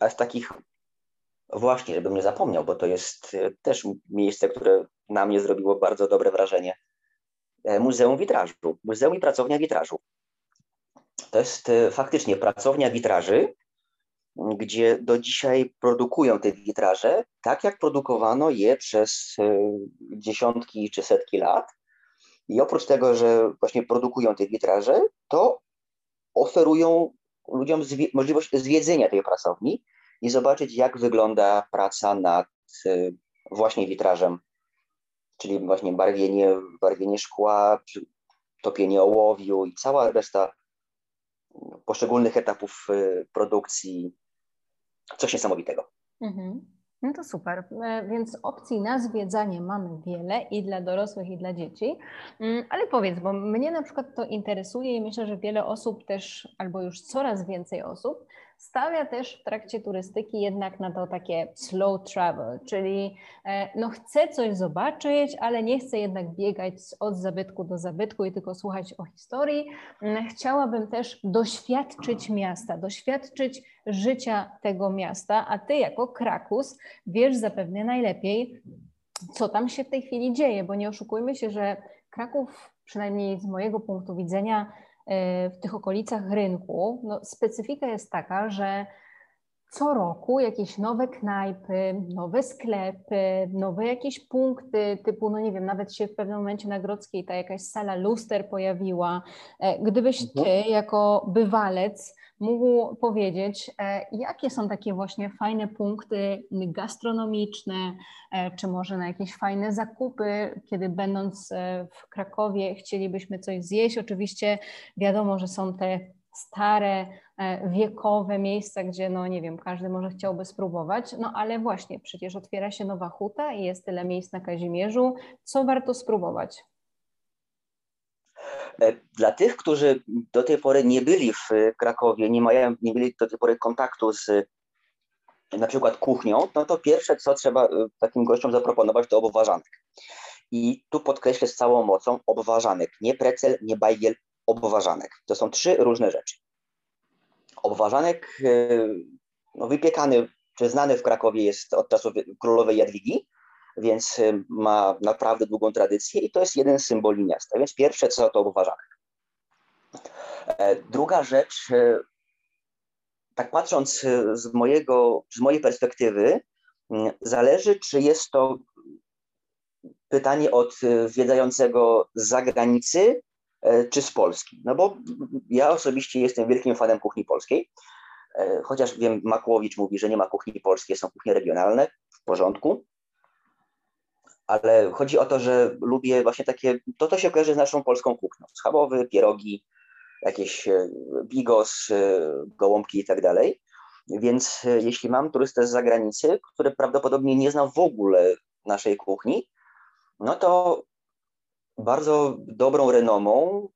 A z takich właśnie, żebym nie zapomniał, bo to jest też miejsce, które na mnie zrobiło bardzo dobre wrażenie. Muzeum Witrażu, Muzeum i Pracownia Witrażu. To jest faktycznie pracownia witraży, gdzie do dzisiaj produkują te witraże, tak jak produkowano je przez e, dziesiątki czy setki lat. I oprócz tego, że właśnie produkują te witraże, to oferują ludziom możliwość zwiedzenia tej pracowni i zobaczyć, jak wygląda praca nad e, właśnie witrażem, czyli właśnie barwienie, barwienie szkła, topienie ołowiu i cała reszta poszczególnych etapów produkcji. Coś niesamowitego. Mhm. No to super. E, więc opcji na zwiedzanie mamy wiele i dla dorosłych, i dla dzieci. Mm, ale powiedz, bo mnie na przykład to interesuje i myślę, że wiele osób też, albo już coraz więcej osób, stawia też w trakcie turystyki jednak na to takie slow travel, czyli e, no chcę coś zobaczyć, ale nie chcę jednak biegać od zabytku do zabytku i tylko słuchać o historii. Mm, chciałabym też doświadczyć miasta, doświadczyć życia tego miasta, a ty jako Krakus wiesz zapewne najlepiej, co tam się w tej chwili dzieje, bo nie oszukujmy się, że Kraków, przynajmniej z mojego punktu widzenia, w tych okolicach rynku, no, specyfika jest taka, że co roku jakieś nowe knajpy, nowe sklepy, nowe jakieś punkty, typu, no nie wiem, nawet się w pewnym momencie na Grodzkiej ta jakaś sala luster pojawiła. E, gdybyś mhm. ty jako bywalec mógł powiedzieć, e, jakie są takie właśnie fajne punkty gastronomiczne, e, czy może na jakieś fajne zakupy, kiedy będąc e, w Krakowie chcielibyśmy coś zjeść. Oczywiście wiadomo, że są te stare, wiekowe miejsca, gdzie no nie wiem, każdy może chciałby spróbować, no ale właśnie przecież otwiera się nowa huta i jest tyle miejsc na Kazimierzu, co warto spróbować? E, dla tych, którzy do tej pory nie byli w Krakowie, nie, mają, nie mieli do tej pory kontaktu z na przykład kuchnią, no to pierwsze, co trzeba e, takim gościom zaproponować, to obwarzanek. I tu podkreślę z całą mocą obwarzanek, nie precel, nie bajgiel, obwarzanek. To są trzy różne rzeczy. Obwarzanek e, no, wypiekany, czy znany w Krakowie jest od czasów królowej Jadwigi, więc y, ma naprawdę długą tradycję i to jest jeden z symboli miasta. Więc pierwsze co to obwarzanek. E, druga rzecz, e, tak patrząc e, z, mojego, z mojej perspektywy, zależy, czy jest to pytanie od zwiedzającego z zagranicy, czy z Polski. No bo ja osobiście jestem wielkim fanem kuchni polskiej, chociaż wiem, Makłowicz mówi, że nie ma kuchni polskiej, są kuchnie regionalne, w porządku ale chodzi o to, że lubię właśnie takie, to to się kojarzy z naszą polską kuchnią. Schabowy, pierogi, jakieś e, bigos, e, gołąbki i tak dalej. Więc e, jeśli mam turystę z zagranicy, który prawdopodobnie nie zna w ogóle naszej kuchni, no to bardzo dobrą renomą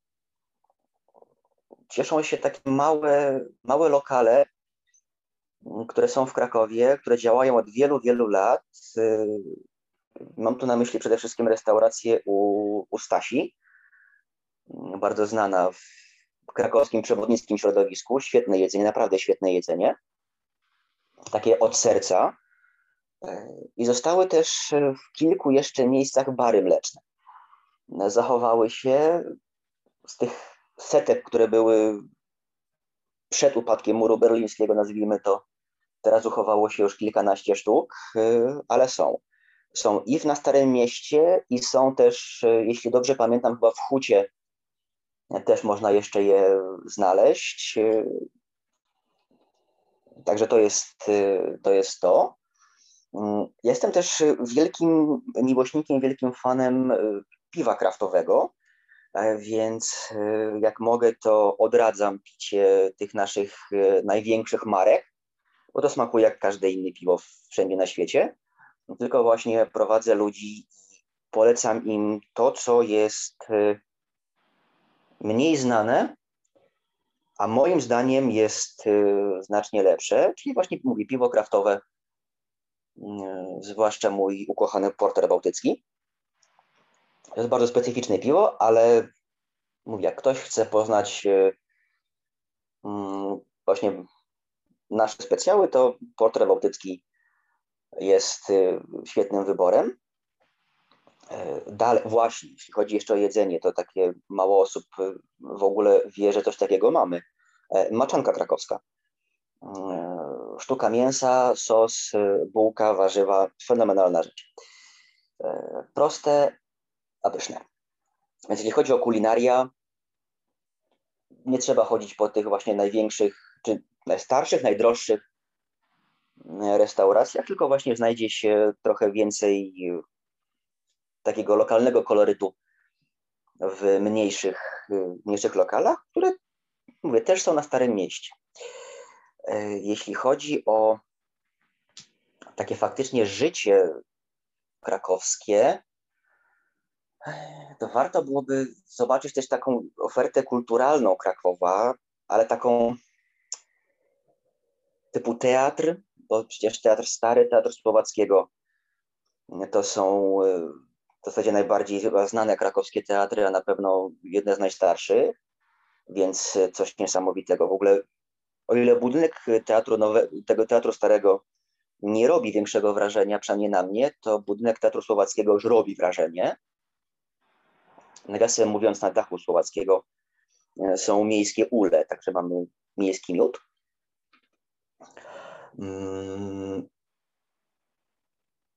cieszą się takie małe, małe lokale, które są w Krakowie, które działają od wielu, wielu lat. Mam tu na myśli przede wszystkim restaurację u, u Stasi, bardzo znana w krakowskim przewodnickim środowisku. Świetne jedzenie, naprawdę świetne jedzenie. Takie od serca. I zostały też w kilku jeszcze miejscach bary mleczne. Zachowały się z tych setek, które były przed upadkiem muru berlińskiego, nazwijmy to, teraz uchowało się już kilkanaście sztuk, ale są są i w na Starym Mieście, i są też, e, jeśli dobrze pamiętam, chyba w Hucie też można jeszcze je znaleźć. E, także to jest e, to. Jest to. Mm, jestem też wielkim miłośnikiem, wielkim fanem piwa kraftowego, więc jak mogę, to odradzam picie tych naszych największych marek, bo to smakuje jak każde inne piwo wszędzie na świecie tylko właśnie prowadzę ludzi i polecam im to, co jest y, mniej znane, a moim zdaniem jest y, znacznie lepsze, czyli właśnie mówię piwo kraftowe, y, zwłaszcza mój ukochany porter bałtycki. To jest bardzo specyficzne piwo, ale mówię, jak ktoś chce poznać mm, właśnie nasze specjały, to porter bałtycki jest y, świetnym wyborem. E, dalej, właśnie, jeśli chodzi jeszcze o jedzenie, to takie mało osób y, w ogóle wie, że coś takiego mamy. E, maczanka krakowska. E, sztuka mięsa, sos, bułka, warzywa, fenomenalna rzecz. Proste, a pyszne. Więc jeśli chodzi o kulinaria, nie trzeba chodzić po tych właśnie największych, czy najstarszych, najdroższych restauracjach, tylko właśnie znajdzie się trochę więcej takiego lokalnego kolorytu w mniejszych, mniejszych lokalach, które mówię, też są na Starym Mieście. Jeśli chodzi o takie faktycznie życie krakowskie, to warto byłoby zobaczyć też taką ofertę kulturalną Krakowa, ale taką typu teatr, bo przecież teatr stary, teatr Słowackiego to są e, w zasadzie najbardziej chyba znane krakowskie teatry, a na pewno jedne z najstarszych, więc coś niesamowitego. W ogóle o ile budynek teatru nowe, tego teatru starego nie robi większego wrażenia, przynajmniej na mnie, to budynek teatru słowackiego już robi wrażenie. Nawiasem mówiąc, na dachu słowackiego e, są miejskie ule, także mamy miejski miód. Mm.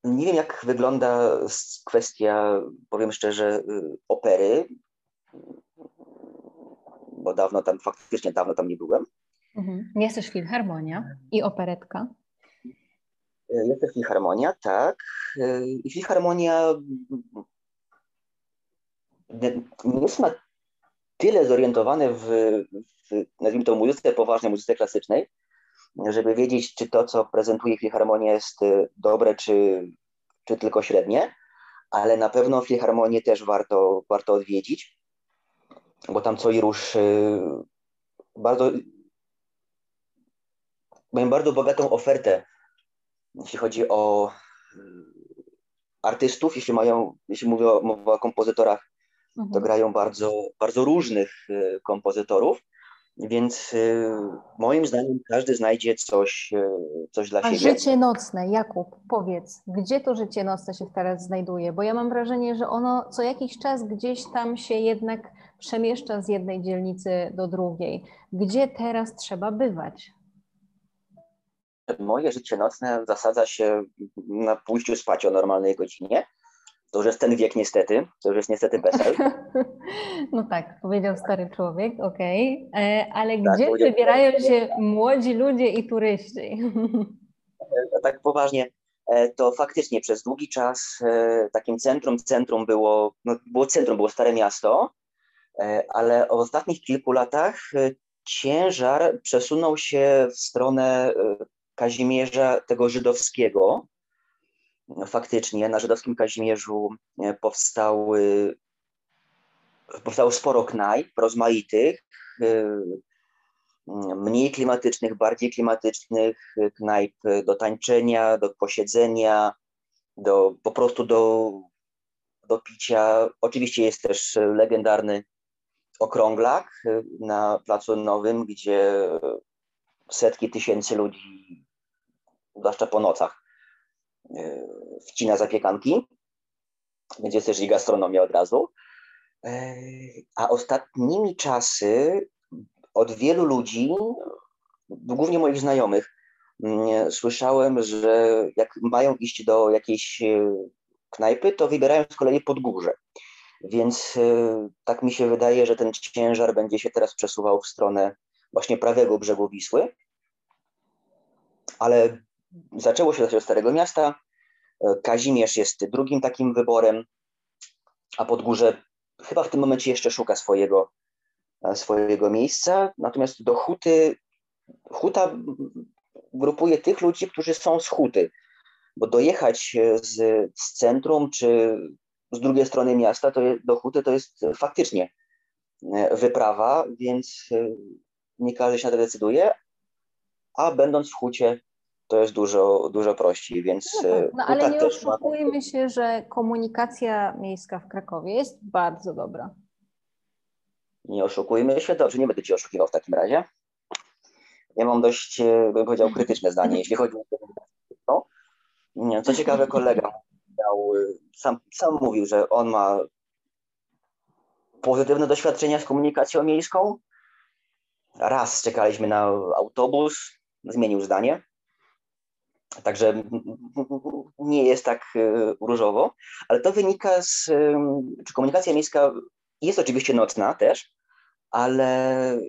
Nie wiem, jak wygląda kwestia, powiem szczerze, y, opery, bo dawno tam, faktycznie dawno tam nie byłem. Mhm. Jest też filharmonia i operetka. Jest też filharmonia, tak. I filharmonia nie jest na tyle zorientowane w, w nazwijmy to, muzyce poważnej, muzyce klasycznej, żeby wiedzieć, czy to, co prezentuje filharmonia jest dobre, czy, czy tylko średnie, ale na pewno filharmonię też warto, warto odwiedzić, bo tam co i rusz y, bardzo mają bardzo bogatą ofertę, jeśli chodzi o y, artystów, jeśli mają, jeśli mówię o, o kompozytorach, mhm. to grają bardzo, bardzo różnych y, kompozytorów, więc y, moim zdaniem każdy znajdzie coś, coś dla A siebie. życie nocne, Jakub, powiedz, gdzie to życie nocne się teraz znajduje? Bo ja mam wrażenie, że ono co jakiś czas gdzieś tam się jednak przemieszcza z jednej dzielnicy do drugiej. Gdzie teraz trzeba bywać? moje życie nocne zasadza się na pójściu spać o normalnej godzinie. To już jest ten wiek niestety, to już jest niestety PESEL. No tak, powiedział stary człowiek, okej, okay. E, ale tak, gdzie wybierają się młodzi ludzie i turyści? E, tak poważnie, e, to faktycznie przez długi czas takim centrum, centrum było, no było centrum, było Stare Miasto, ale w ostatnich kilku latach ciężar przesunął się w stronę Kazimierza tego żydowskiego. Faktycznie na żydowskim Kazimierzu e, powstały, powstało sporo knajp rozmaitych, e, mniej klimatycznych, bardziej klimatycznych, knajp do tańczenia, do posiedzenia, do, po prostu do, do picia. Oczywiście jest też legendarny okrąglak na Placu Nowym, gdzie setki tysięcy ludzi zwłaszcza po nocach, e, wcina zapiekanki, więc jest też i gastronomia od razu. E, a ostatnimi czasy od wielu ludzi, głównie moich znajomych, słyszałem, że jak mają iść do jakiejś e, knajpy, to wybierają z kolei pod górze. Więc tak mi się wydaje, że ten ciężar będzie się teraz przesuwał w stronę właśnie prawego brzegu Wisły. Ale zaczęło się od Starego Miasta. E, Kazimierz jest drugim takim wyborem, a Podgórze chyba w tym momencie jeszcze szuka swojego, e, swojego miejsca. Natomiast do Huty, Huta grupuje tych ludzi, którzy są z Huty, bo dojechać e, z, z centrum czy z drugiej strony miasta to do Huty to jest faktycznie wyprawa, więc nie każdy się na to decyduje, a będąc w Hucie to jest dużo, dużo prościej, więc... No, tak, no ale nie oszukujmy ma... się, że komunikacja miejska w Krakowie jest bardzo dobra. Nie oszukujmy się, dobrze, nie będę Ci oszukiwał w takim razie. Ja mam dość, e, bym powiedział, krytyczne zdanie, jeśli chodzi o to. Co ciekawe, kolega miał, e, sam, sam mówił, że on ma pozytywne doświadczenia z komunikacją miejską. Raz czekaliśmy na autobus, zmienił zdanie. Także nie jest tak e, różowo, ale to wynika z, czy komunikacja miejska jest oczywiście nocna też, ale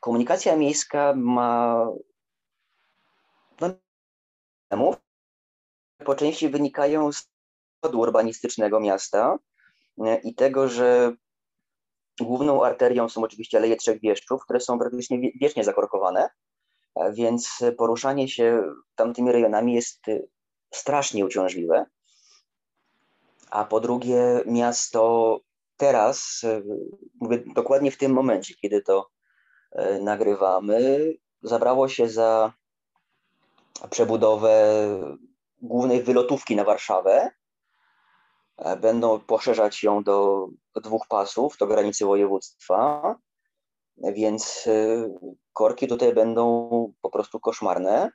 komunikacja miejska ma problemów, po części wynikają z kodu urbanistycznego miasta e, i tego, że Główną arterią są oczywiście Aleje Trzech Wieszczów, które są praktycznie wiecznie zakorkowane, więc poruszanie się tamtymi rejonami jest strasznie uciążliwe. A po drugie, miasto teraz, mówię dokładnie w tym momencie, kiedy to nagrywamy, zabrało się za przebudowę głównej wylotówki na Warszawę. Będą poszerzać ją do dwóch pasów, do granicy województwa, więc y, korki tutaj będą po prostu koszmarne.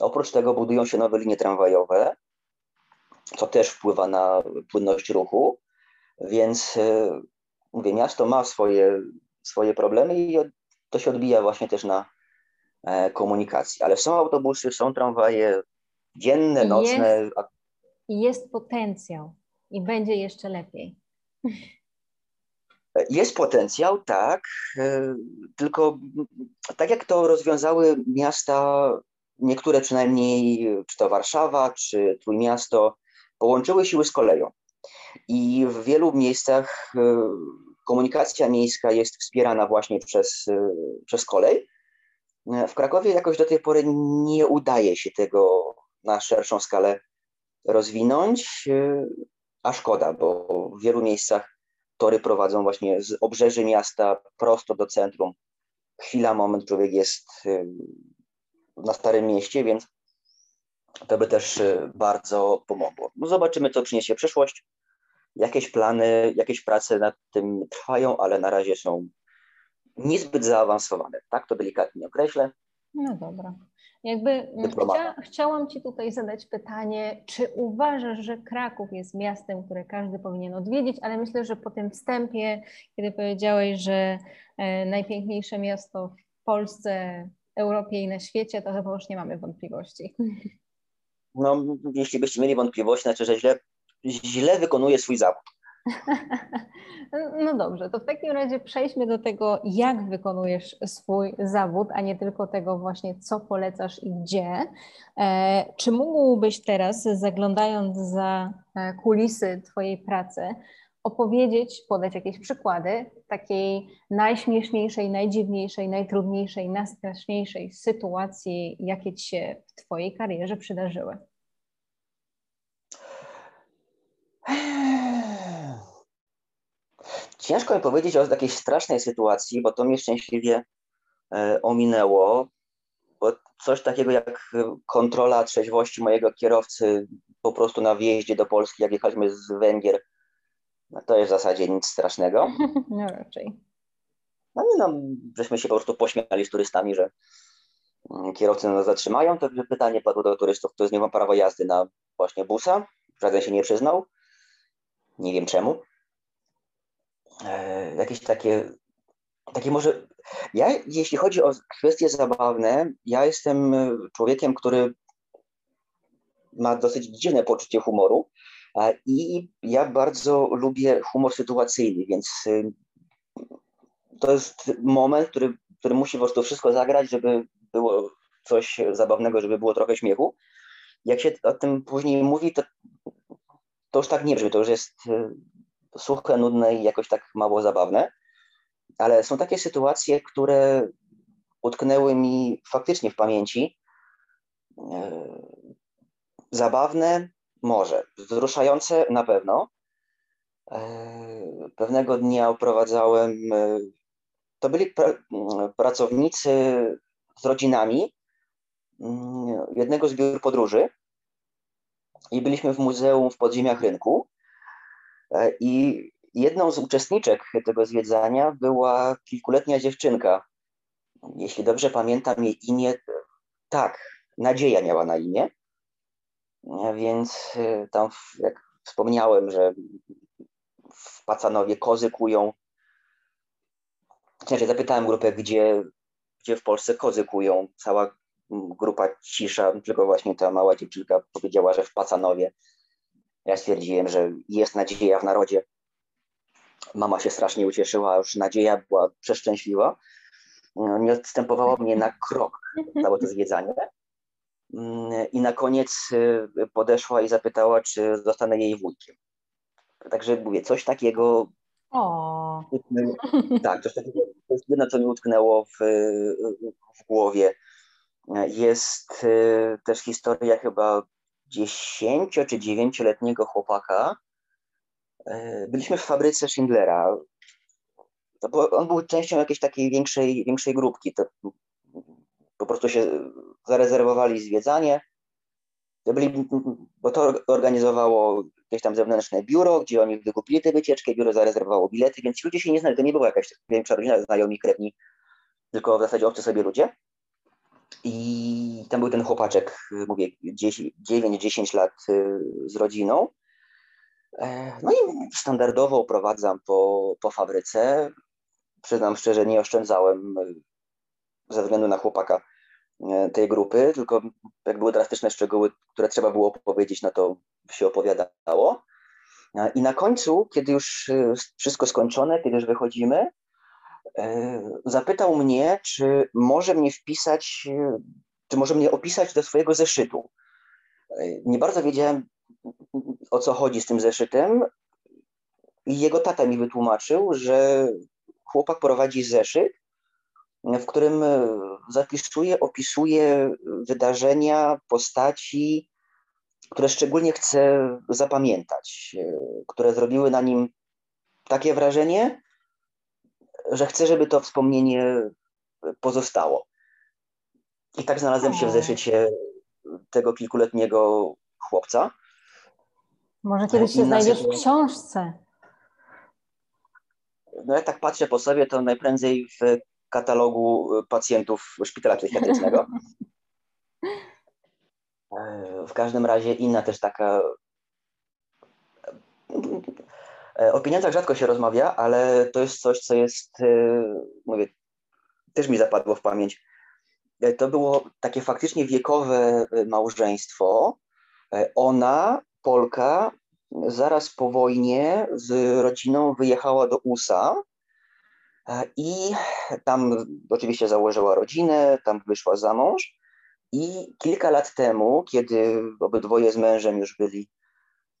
Oprócz tego budują się nowe linie tramwajowe, co też wpływa na płynność ruchu, więc y, mówię, miasto ma swoje, swoje problemy i to się odbija właśnie też na e, komunikacji. Ale są autobusy, są tramwaje dzienne, nocne. Jest, jest potencjał i będzie jeszcze lepiej. Jest potencjał, tak, e, tylko tak jak to rozwiązały miasta, niektóre przynajmniej, czy to Warszawa, czy Trójmiasto, połączyły siły z koleją. I w wielu miejscach e, komunikacja miejska jest wspierana właśnie przez, e, przez kolej. W Krakowie jakoś do tej pory nie udaje się tego na szerszą skalę rozwinąć, a szkoda, bo w wielu miejscach tory prowadzą właśnie z obrzeży miasta prosto do centrum. Chwila, moment, człowiek jest na Starym Mieście, więc to by też bardzo pomogło. No zobaczymy, co przyniesie przyszłość. Jakieś plany, jakieś prace nad tym trwają, ale na razie są niezbyt zaawansowane. Tak to delikatnie określę. No dobra. Jakby chcia, chciałam Ci tutaj zadać pytanie, czy uważasz, że Kraków jest miastem, które każdy powinien odwiedzić, ale myślę, że po tym wstępie, kiedy powiedziałeś, że e, najpiękniejsze miasto w Polsce, Europie i na świecie, to chyba już nie mamy wątpliwości. No, jeśli byście mieli wątpliwości, znaczy, że źle, źle wykonuje swój zawód. No dobrze, to w takim razie przejdźmy do tego, jak wykonujesz swój zawód, a nie tylko tego właśnie, co polecasz i gdzie. E, czy mógłbyś teraz, zaglądając za e, kulisy Twojej pracy, opowiedzieć, podać jakieś przykłady takiej najśmieszniejszej, najdziwniejszej, najtrudniejszej, najstraszniejszej sytuacji, jakie Ci się w Twojej karierze przydarzyły? Ciężko mi powiedzieć o jakiejś strasznej sytuacji, bo to mnie szczęśliwie e, ominęło. Bo coś takiego jak kontrola trzeźwości mojego kierowcy po prostu na wjeździe do Polski, jak jechaliśmy z Węgier, no to jest w zasadzie nic strasznego. No raczej. No nie no, żeśmy się po prostu pośmiali z turystami, że mm, kierowcy nas zatrzymają, to pytanie padło do turystów, kto z nie ma prawo jazdy na właśnie busa. Żaden się nie przyznał. Nie wiem czemu. E, jakieś takie, takie może. Ja, jeśli chodzi o kwestie zabawne, ja jestem człowiekiem, który ma dosyć dziwne poczucie humoru i ja bardzo lubię humor sytuacyjny, więc y, to jest moment, który, który musi po prostu wszystko zagrać, żeby było coś zabawnego, żeby było trochę śmiechu. Jak się o tym później mówi, to, to już tak nie brzmi, to już jest y, suche, nudne i jakoś tak mało zabawne. Ale są takie sytuacje, które utknęły mi faktycznie w pamięci. E, zabawne może, wzruszające na pewno. E, pewnego dnia oprowadzałem, e, to byli pracownicy z rodzinami mm, jednego z biur podróży i byliśmy w muzeum w podziemiach rynku I jedną z uczestniczek tego zwiedzania była kilkuletnia dziewczynka. Jeśli dobrze pamiętam jej imię, tak, Nadzieja miała na imię. E, więc e, tam, jak wspomniałem, że w Pacanowie kozy kują. Znaczy, zapytałem grupę, gdzie, gdzie w Polsce kozy kują. Cała grupa cisza, tylko właśnie ta mała dziewczynka powiedziała, że w Pacanowie. Ja stwierdziłem, że jest nadzieja w narodzie. Mama się strasznie ucieszyła, już nadzieja była przeszczęśliwa. Nie odstępowała mnie na krok całe to zwiedzanie. I na koniec y, podeszła i zapytała, czy zostanę jej wujkiem. Także mówię, coś takiego O. Tak, to, to jest jedno, co mi utknęło w, w głowie. Jest y, też historia chyba 10 czy 9-letniego chłopaka. Y, byliśmy w fabryce Schindlera. on był częścią jakiejś takiej większej, większej grupki. To po prostu się zarezerwowali zwiedzanie. Byli, bo to organizowało jakieś tam zewnętrzne biuro, gdzie oni wykupili te wycieczki, biuro zarezerwowało bilety, więc ci ludzie się nie znali. To nie była jakaś większa rodzina, znajomi, krewni, tylko w zasadzie obcy sobie ludzie. I tam był ten chłopaczek, mówię, 9-10 lat y, z rodziną. E, no i standardowo prowadzam po, po fabryce. Przyznam szczerze, nie oszczędzałem y, ze względu na chłopaka e, tej grupy, tylko jak były drastyczne szczegóły, które trzeba było powiedzieć, no to się opowiadało. E, I na końcu, kiedy już wszystko skończone, kiedy już wychodzimy, zapytał mnie, czy może mnie wpisać, czy może mnie opisać do swojego zeszytu. E, nie bardzo wiedziałem, o co chodzi z tym zeszytem. I jego tata mi wytłumaczył, że chłopak prowadzi zeszyt, w którym zapisuje, opisuje wydarzenia, postaci, które szczególnie chce zapamiętać, e, które zrobiły na nim takie wrażenie, że chcę, żeby to wspomnienie pozostało. I tak znalazłem się w zeszycie tego kilkuletniego chłopca. Może kiedyś się znajdziesz w książce. No jak tak patrzę po sobie, to najprędzej w katalogu pacjentów szpitala psychiatrycznego. W każdym razie inna też taka E, o pieniądzach rzadko się rozmawia, ale to jest coś, co jest, e, mówię, też mi zapadło w pamięć. E, to było takie faktycznie wiekowe małżeństwo. Ona, Polka, zaraz po wojnie z rodziną wyjechała do USA i tam oczywiście założyła rodzinę, tam wyszła za mąż. I kilka lat temu, kiedy obydwoje z mężem już byli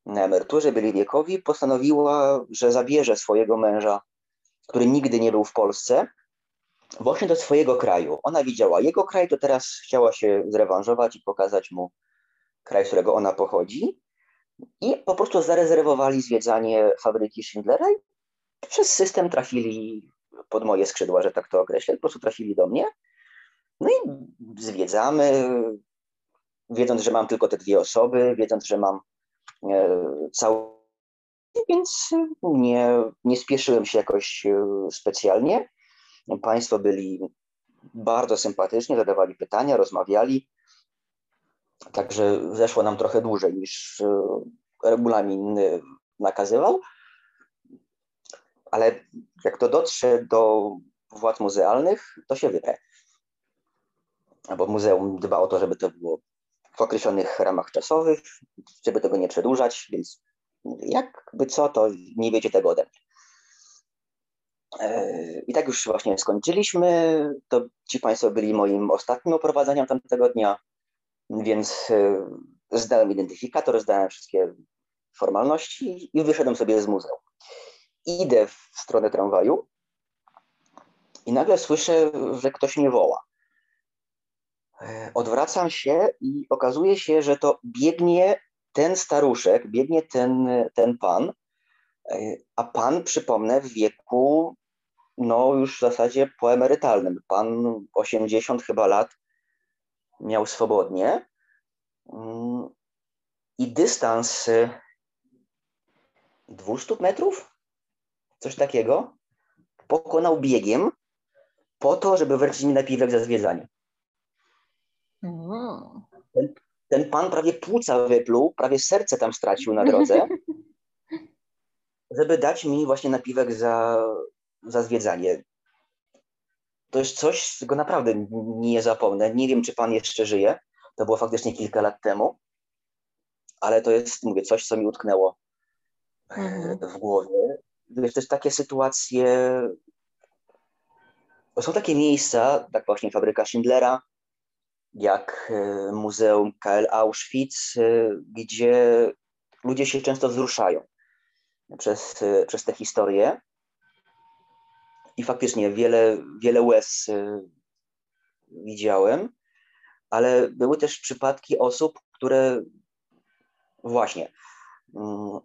na emeryturze, byli wiekowi, postanowiła, że zabierze swojego męża, który nigdy nie był w Polsce, właśnie do swojego kraju. Ona widziała jego kraj, to teraz chciała się zrewanżować i pokazać mu kraj, z którego ona pochodzi. I po prostu zarezerwowali zwiedzanie fabryki Schindlera i przez system trafili pod moje skrzydła, że tak to określę, po prostu trafili do mnie. No i zwiedzamy, wiedząc, że mam tylko te dwie osoby, wiedząc, że mam cały. Więc nie, nie spieszyłem się jakoś e, specjalnie. Państwo byli bardzo sympatyczni, zadawali pytania, rozmawiali. Także zeszło nam trochę dłużej niż e, regulamin nakazywał. Ale jak to dotrze do władz muzealnych, to się wybrę. Bo muzeum dba o to, żeby to było w określonych ramach czasowych, żeby tego nie przedłużać, więc jakby co, to nie wiecie tego ode mnie. E, I tak już właśnie skończyliśmy. To ci Państwo byli moim ostatnim oprowadzeniem tamtego dnia, więc e, zdałem identyfikator, zdałem wszystkie formalności i wyszedłem sobie z muzeum. Idę w stronę tramwaju i nagle słyszę, że ktoś mnie woła. E, odwracam się i okazuje się, że to biegnie ten staruszek, biegnie ten, ten pan, e, a pan, przypomnę, w wieku no już w zasadzie poemerytalnym. Pan 80 chyba lat miał swobodnie mm, i dystans 200 metrów, coś takiego, pokonał biegiem po to, żeby wręczyć mi napiwek za zwiedzanie. Ten, ten pan prawie płuca wypluł, prawie serce tam stracił na drodze, żeby dać mi właśnie napiwek za, za zwiedzanie. To jest coś, czego naprawdę nie zapomnę. Nie wiem, czy pan jeszcze żyje. To było faktycznie kilka lat temu, ale to jest, mówię, coś, co mi utknęło e, mhm. w głowie. Wiesz, jest takie sytuacje. To są takie miejsca, tak właśnie fabryka Schindlera, jak e, Muzeum KL Auschwitz, e, gdzie ludzie się często wzruszają przez, e, przez tę historię. i faktycznie wiele, wiele łez widziałem, ale były też przypadki osób, które właśnie mm,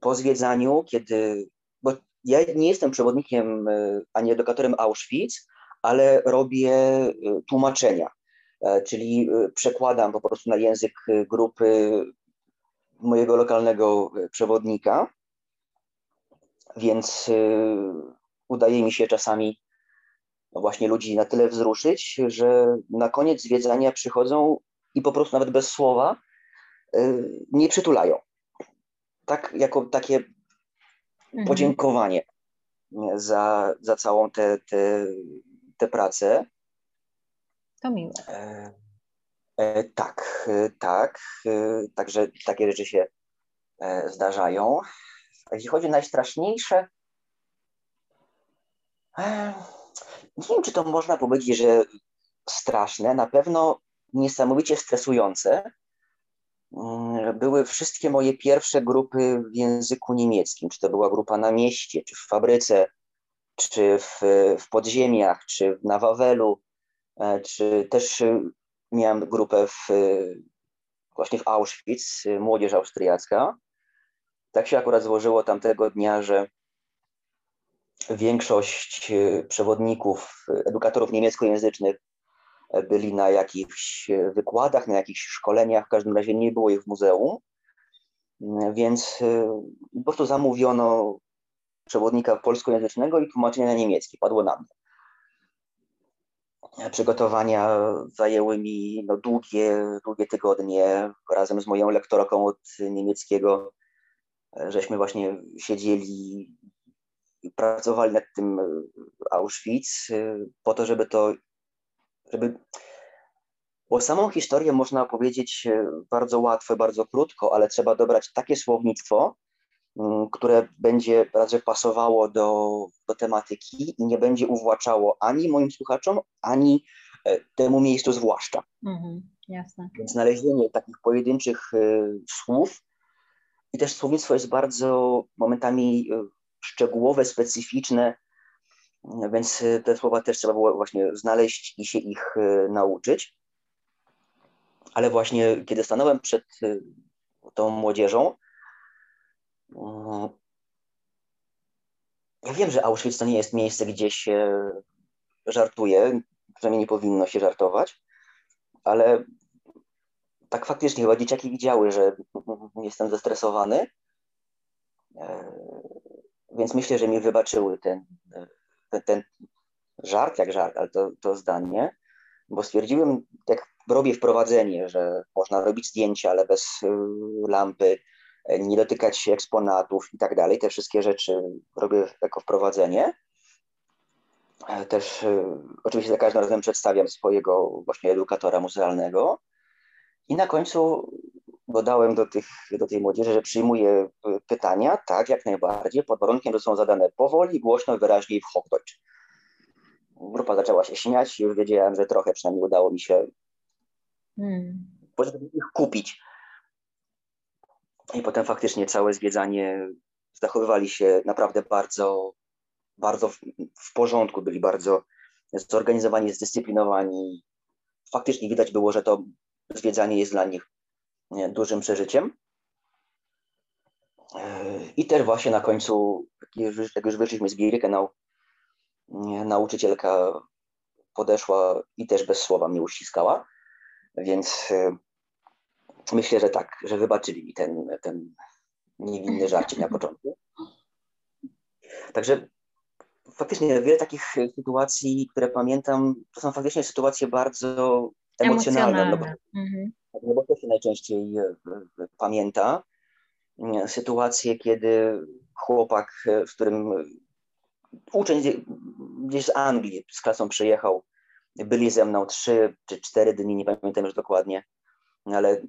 po zwiedzaniu, kiedy, bo ja nie jestem przewodnikiem ani edukatorem Auschwitz, ale robię tłumaczenia, czyli przekładam po prostu na język grupy mojego lokalnego przewodnika, więc udaje mi się czasami no właśnie ludzi na tyle wzruszyć, że na koniec zwiedzania przychodzą i po prostu nawet bez słowa nie przytulają. Tak, jako takie mhm. podziękowanie za, za całą tę te, te, te pracę. To miłe. E, e, tak, e, tak. E, także takie rzeczy się zdarzają. A jeśli chodzi o najstraszniejsze, nie wiem, czy to można powiedzieć, że straszne, na pewno niesamowicie stresujące. Mm, były wszystkie moje pierwsze grupy w języku niemieckim, czy to była grupa na mieście, czy w fabryce, czy w, w podziemiach, czy na Wawelu, czy też miałem grupę w, właśnie w Auschwitz, młodzież austriacka. Tak się akurat złożyło tamtego dnia, że większość e, przewodników, edukatorów niemieckojęzycznych e, byli na jakichś e, wykładach, na jakichś szkoleniach, w każdym razie nie było ich w muzeum, mm, więc po prostu zamówiono przewodnika polskojęzycznego i tłumaczenia na niemiecki, padło na mnie. Przygotowania zajęły mi no, długie, długie tygodnie. Razem z moją lektorką od niemieckiego żeśmy właśnie siedzieli pracowali nad tym e, Auschwitz e, po to, żeby to, żeby bo samą historię można opowiedzieć e, bardzo łatwo, bardzo krótko, ale trzeba dobrać takie słownictwo, które będzie raczej pasowało do, do tematyki i nie będzie uwłaczało ani moim słuchaczom, ani temu miejscu zwłaszcza. Mhm, jasne. Więc znalezienie takich pojedynczych słów i też słownictwo jest bardzo momentami szczegółowe, specyficzne, więc y, te słowa też trzeba było właśnie znaleźć i się ich nauczyć. Ale właśnie kiedy stanąłem przed tą młodzieżą, ja wiem, że Auschwitz to nie jest miejsce, gdzie się żartuje, przynajmniej nie powinno się żartować, ale tak faktycznie chyba dzieciaki widziały, że jestem zestresowany e, więc myślę, że mi wybaczyły ten, ten, ten żart, jak żart, ale to, to zdanie, bo stwierdziłem, jak robię wprowadzenie, że można robić zdjęcia, ale bez y, lampy, nie dotykać eksponatów i tak dalej. Te wszystkie rzeczy robię jako wprowadzenie. E, też y, oczywiście za każdym razem przedstawiam swojego właśnie edukatora muzealnego. I na końcu dodałem do, tych, do tej młodzieży, że przyjmuję pytania, tak, jak najbardziej, pod warunkiem, że są zadane powoli, głośno, wyraźnie i w Hochdeutsch. Grupa zaczęła się śmiać i już wiedziałem, że trochę przynajmniej udało mi się hmm. ich kupić. I potem faktycznie całe zwiedzanie zachowywali się naprawdę bardzo, bardzo w, w porządku, byli bardzo zorganizowani, zdyscyplinowani. Faktycznie widać było, że to zwiedzanie jest dla nich dużym przeżyciem. E, I też właśnie na końcu, jak już wyszliśmy z Birkenau, nauczycielka podeszła i też bez słowa mnie uściskała, więc e, myślę, że tak, że wybaczyli mi ten, ten niewinny żarcik na początku. Także faktycznie wiele takich sytuacji, które pamiętam, to są faktycznie sytuacje bardzo emocjonalne. emocjonalne. No, mhm no bo to się najczęściej e, pamięta, e, sytuacje, kiedy chłopak, e, w którym uczeń gdzieś z Anglii z klasą przyjechał, byli ze mną trzy czy cztery dni, nie pamiętam już dokładnie, ale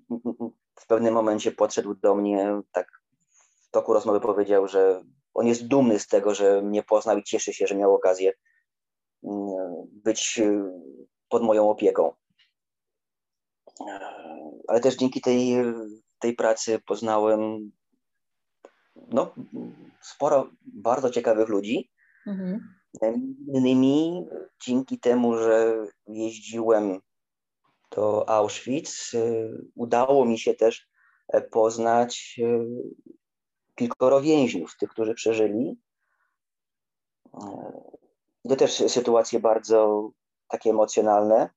w pewnym momencie podszedł do mnie, tak w toku rozmowy powiedział, że on jest dumny z tego, że mnie poznał i cieszy się, że miał okazję być pod moją opieką ale też dzięki tej, tej pracy poznałem no, sporo bardzo ciekawych ludzi. Mhm. Innymi dzięki temu, że jeździłem do Auschwitz, udało mi się też poznać kilkoro więźniów, tych, którzy przeżyli. To też sytuacje bardzo takie emocjonalne.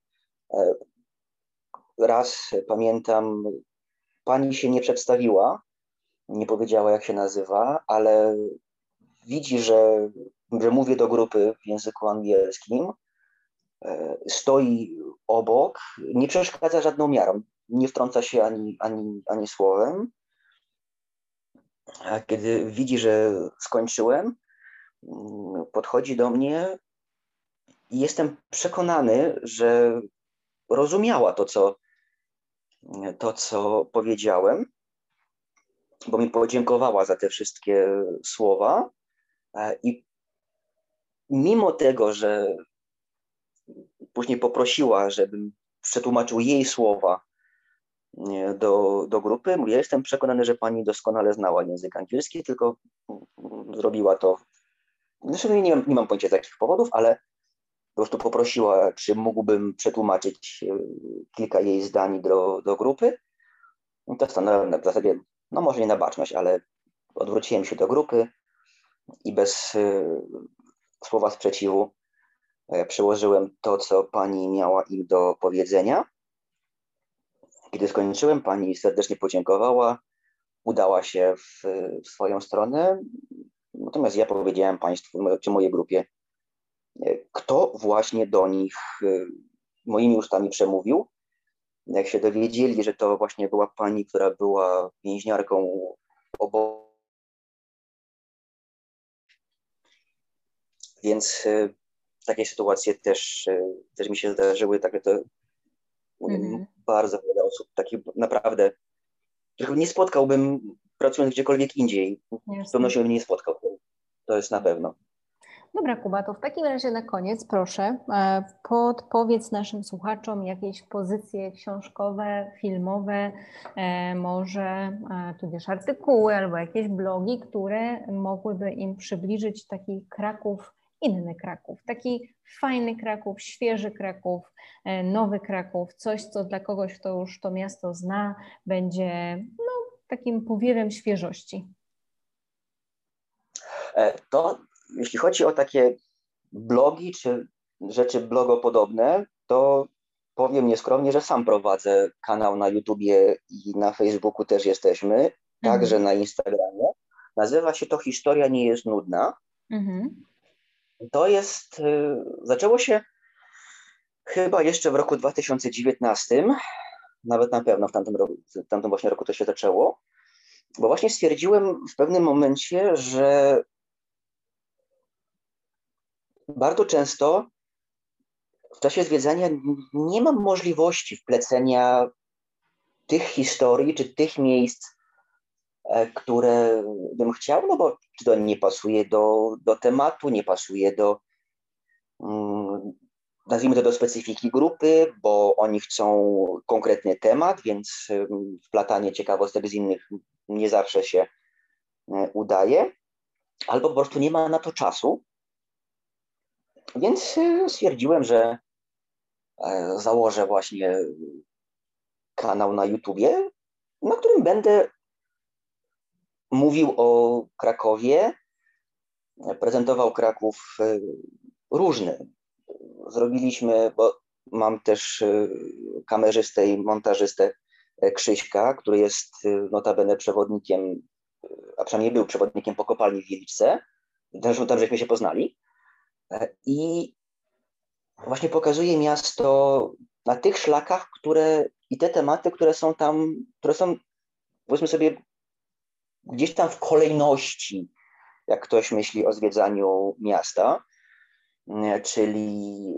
Raz pamiętam, pani się nie przedstawiła, nie powiedziała jak się nazywa, ale widzi, że, że mówię do grupy w języku angielskim, stoi obok, nie przeszkadza żadną miarą, nie wtrąca się ani, ani, ani słowem. A kiedy widzi, że skończyłem, podchodzi do mnie i jestem przekonany, że rozumiała to, co, to, co powiedziałem, bo mi podziękowała za te wszystkie słowa. I mimo tego, że później poprosiła, żebym przetłumaczył jej słowa do, do grupy, ja jestem przekonany, że pani doskonale znała język angielski, tylko zrobiła to. Zresztą nie mam, nie mam pojęcia z jakich powodów, ale po prostu poprosiła, czy mógłbym przetłumaczyć e, kilka jej zdań do, do grupy. I to stanąłem w zasadzie, no może nie na baczność, ale odwróciłem się do grupy i bez y, słowa sprzeciwu przełożyłem to, co pani miała im do powiedzenia. Kiedy skończyłem, pani serdecznie podziękowała, udała się w, w swoją stronę. Natomiast ja powiedziałem Państwu, czy mojej grupie, kto właśnie do nich moimi ustami przemówił. Jak się dowiedzieli, że to właśnie była pani, która była więźniarką obozu, więc takie sytuacje też, też mi się zdarzyły, takie to mhm. bardzo wiele osób, takich naprawdę, których nie spotkałbym pracując gdziekolwiek indziej. Z pewnością nie spotkał. To jest na pewno. Dobra, Kuba, to w takim razie na koniec proszę e, podpowiedz naszym słuchaczom jakieś pozycje książkowe, filmowe, e, może e, tudzież artykuły albo jakieś blogi, które mogłyby im przybliżyć taki Kraków, inny Kraków, taki fajny Kraków, świeży Kraków, nowy Kraków, coś, co dla kogoś, kto już to miasto zna, będzie no, takim powiewem świeżości. To jeśli chodzi o takie blogi czy rzeczy blogopodobne, to powiem nieskromnie, że sam prowadzę kanał na YouTubie i na Facebooku też jesteśmy, także mhm. na Instagramie. Nazywa się to Historia nie jest nudna. Mhm. To jest, y, zaczęło się chyba jeszcze w roku 2019, nawet na pewno w tamtym, roku, w tamtym właśnie roku to się zaczęło, bo właśnie stwierdziłem w pewnym momencie, że bardzo często w czasie zwiedzania nie mam możliwości wplecenia tych historii czy tych miejsc, które bym chciał, no bo to nie pasuje do, do tematu, nie pasuje do, mm, nazwijmy to do specyfiki grupy, bo oni chcą konkretny temat, więc wplatanie ciekawostek z innych nie zawsze się e, udaje, albo po prostu nie ma na to czasu. Więc y, stwierdziłem, że e, założę właśnie kanał na YouTubie, na którym będę mówił o Krakowie, prezentował Kraków y, różny. Zrobiliśmy, bo mam też y, kamerzystę i montażystę e, Krzyśka, który jest notabene przewodnikiem, a przynajmniej był przewodnikiem po kopalni w Wieliczce. Tam, tam żeśmy się poznali. E, I właśnie pokazuje miasto na tych szlakach, które i te tematy, które są tam, które są, powiedzmy sobie, gdzieś tam w kolejności, jak ktoś myśli o zwiedzaniu miasta, e, czyli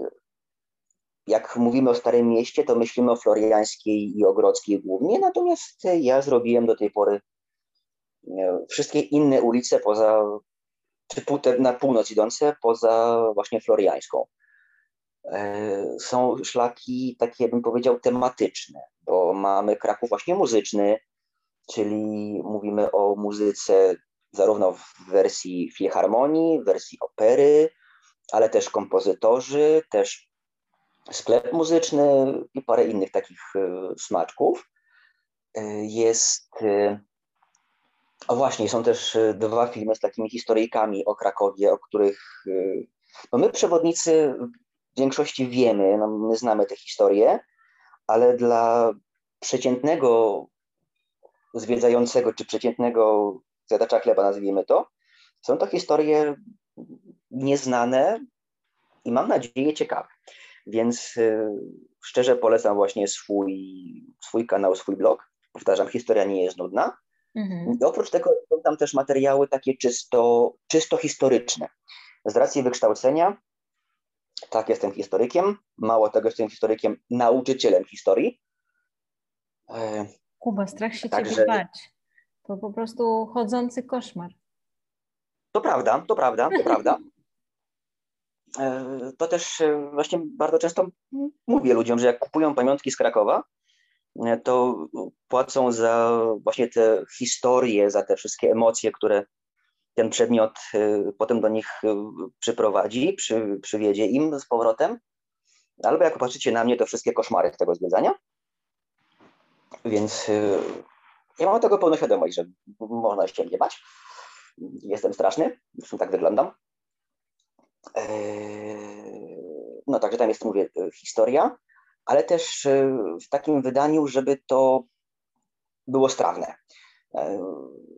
jak mówimy o Starym Mieście, to myślimy o Floriańskiej i Ogrodzkiej głównie, natomiast ja zrobiłem do tej pory e, wszystkie inne ulice poza czy na północ idące poza właśnie Floriańską. E, są szlaki takie, bym powiedział, tematyczne, bo mamy Kraków właśnie muzyczny, czyli mówimy o muzyce zarówno w wersji filharmonii, w wersji opery, ale też kompozytorzy, też sklep muzyczny i parę innych takich smaczków. Jest. O właśnie, są też dwa filmy z takimi historyjkami o Krakowie, o których no my przewodnicy w większości wiemy, no my znamy te historie, ale dla przeciętnego zwiedzającego czy przeciętnego zjadacza chleba, nazwijmy to, są to historie nieznane i mam nadzieję ciekawe. Więc y, szczerze polecam właśnie swój, swój kanał, swój blog. Powtarzam, historia nie jest nudna. Mhm. I oprócz tego są tam też materiały takie czysto, czysto historyczne. Z racji wykształcenia, tak, jestem historykiem. Mało tego, jestem historykiem, nauczycielem historii. E, Kuba, strach się Także... ciebie bać. To po prostu chodzący koszmar. To prawda, to prawda, to prawda. E, to też e, właśnie bardzo często mówię ludziom, że jak kupują pamiątki z Krakowa, to płacą za właśnie te historie, za te wszystkie emocje, które ten przedmiot potem do nich przyprowadzi, przy, przywiedzie im z powrotem. Albo jak patrzycie na mnie, to wszystkie koszmary tego zwiedzania. Więc y, ja mam tego pełną świadomość, że można się mnie bać. Jestem straszny, zresztą tak wyglądam. E, no także tam jest, mówię, historia, ale też y, w takim wydaniu, żeby to było strawne. E,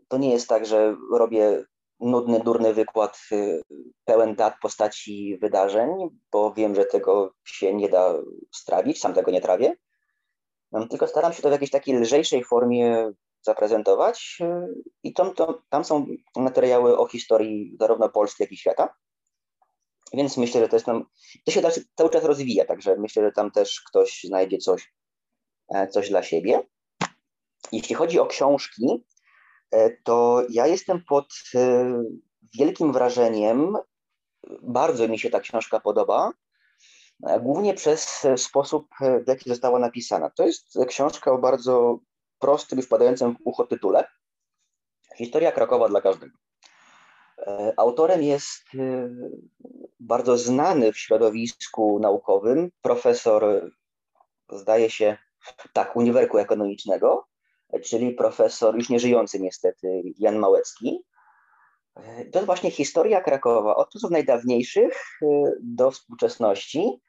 to nie jest tak, że robię nudny, durny wykład y, pełen dat, postaci, wydarzeń, bo wiem, że tego się nie da strawić, sam tego nie trawię tylko staram się to w jakiejś takiej lżejszej formie zaprezentować y, i tam, tam są materiały o historii zarówno Polski, jak i świata. Więc myślę, że to jest tam, to się cały czas rozwija, także myślę, że tam też ktoś znajdzie coś, e, coś dla siebie. Jeśli chodzi o książki, e, to ja jestem pod e, wielkim wrażeniem, bardzo mi się ta książka podoba, E, głównie przez e, sposób, e, w jaki została napisana. To jest książka o bardzo prostym i wpadającym w ucho tytule. Historia Krakowa dla każdego. Autorem jest bardzo znany w środowisku naukowym profesor, zdaje się, tak, Uniwersytetu Ekonomicznego, czyli profesor już nieżyjący niestety Jan Małecki. To jest właśnie historia Krakowa od czasów najdawniejszych do współczesności,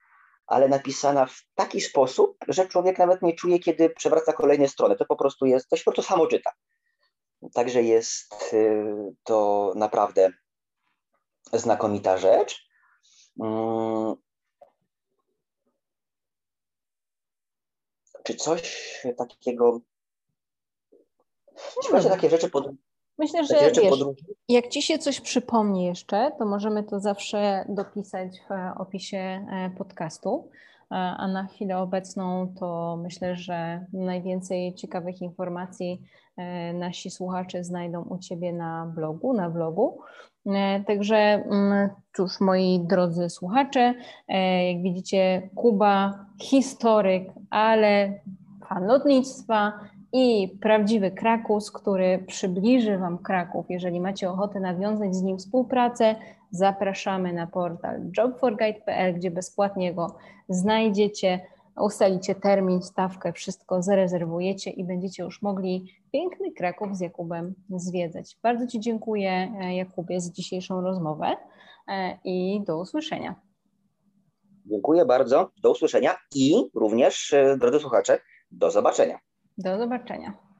ale napisana w taki sposób, że człowiek nawet nie czuje, kiedy przewraca kolejne strony. To po prostu jest, to się po prostu samo czyta. Także jest y, to naprawdę znakomita rzecz. Mm. Czy coś takiego. Chodzi o takie rzeczy pod, Myślę, że wiesz, jak Ci się coś przypomni jeszcze, to możemy to zawsze dopisać w opisie e, podcastu. E, a na chwilę obecną to myślę, że najwięcej ciekawych informacji e, nasi słuchacze znajdą u Ciebie na blogu, na vlogu. Także mm, cóż, moi drodzy słuchacze, jak widzicie, Kuba, historyk, ale fan lotnictwa, i prawdziwy Krakus, który przybliży Wam Kraków. Jeżeli macie ochotę nawiązać z nim współpracę, zapraszamy na portal jobforguide.pl, gdzie bezpłatnie go znajdziecie, ustalicie termin, stawkę, wszystko zarezerwujecie i będziecie już mogli piękny Kraków z Jakubem zwiedzać. Bardzo Ci dziękuję, Jakubie, za dzisiejszą rozmowę e, i do usłyszenia. Dziękuję bardzo, do usłyszenia i również, e, drodzy słuchacze, do zobaczenia. Do zobaczenia.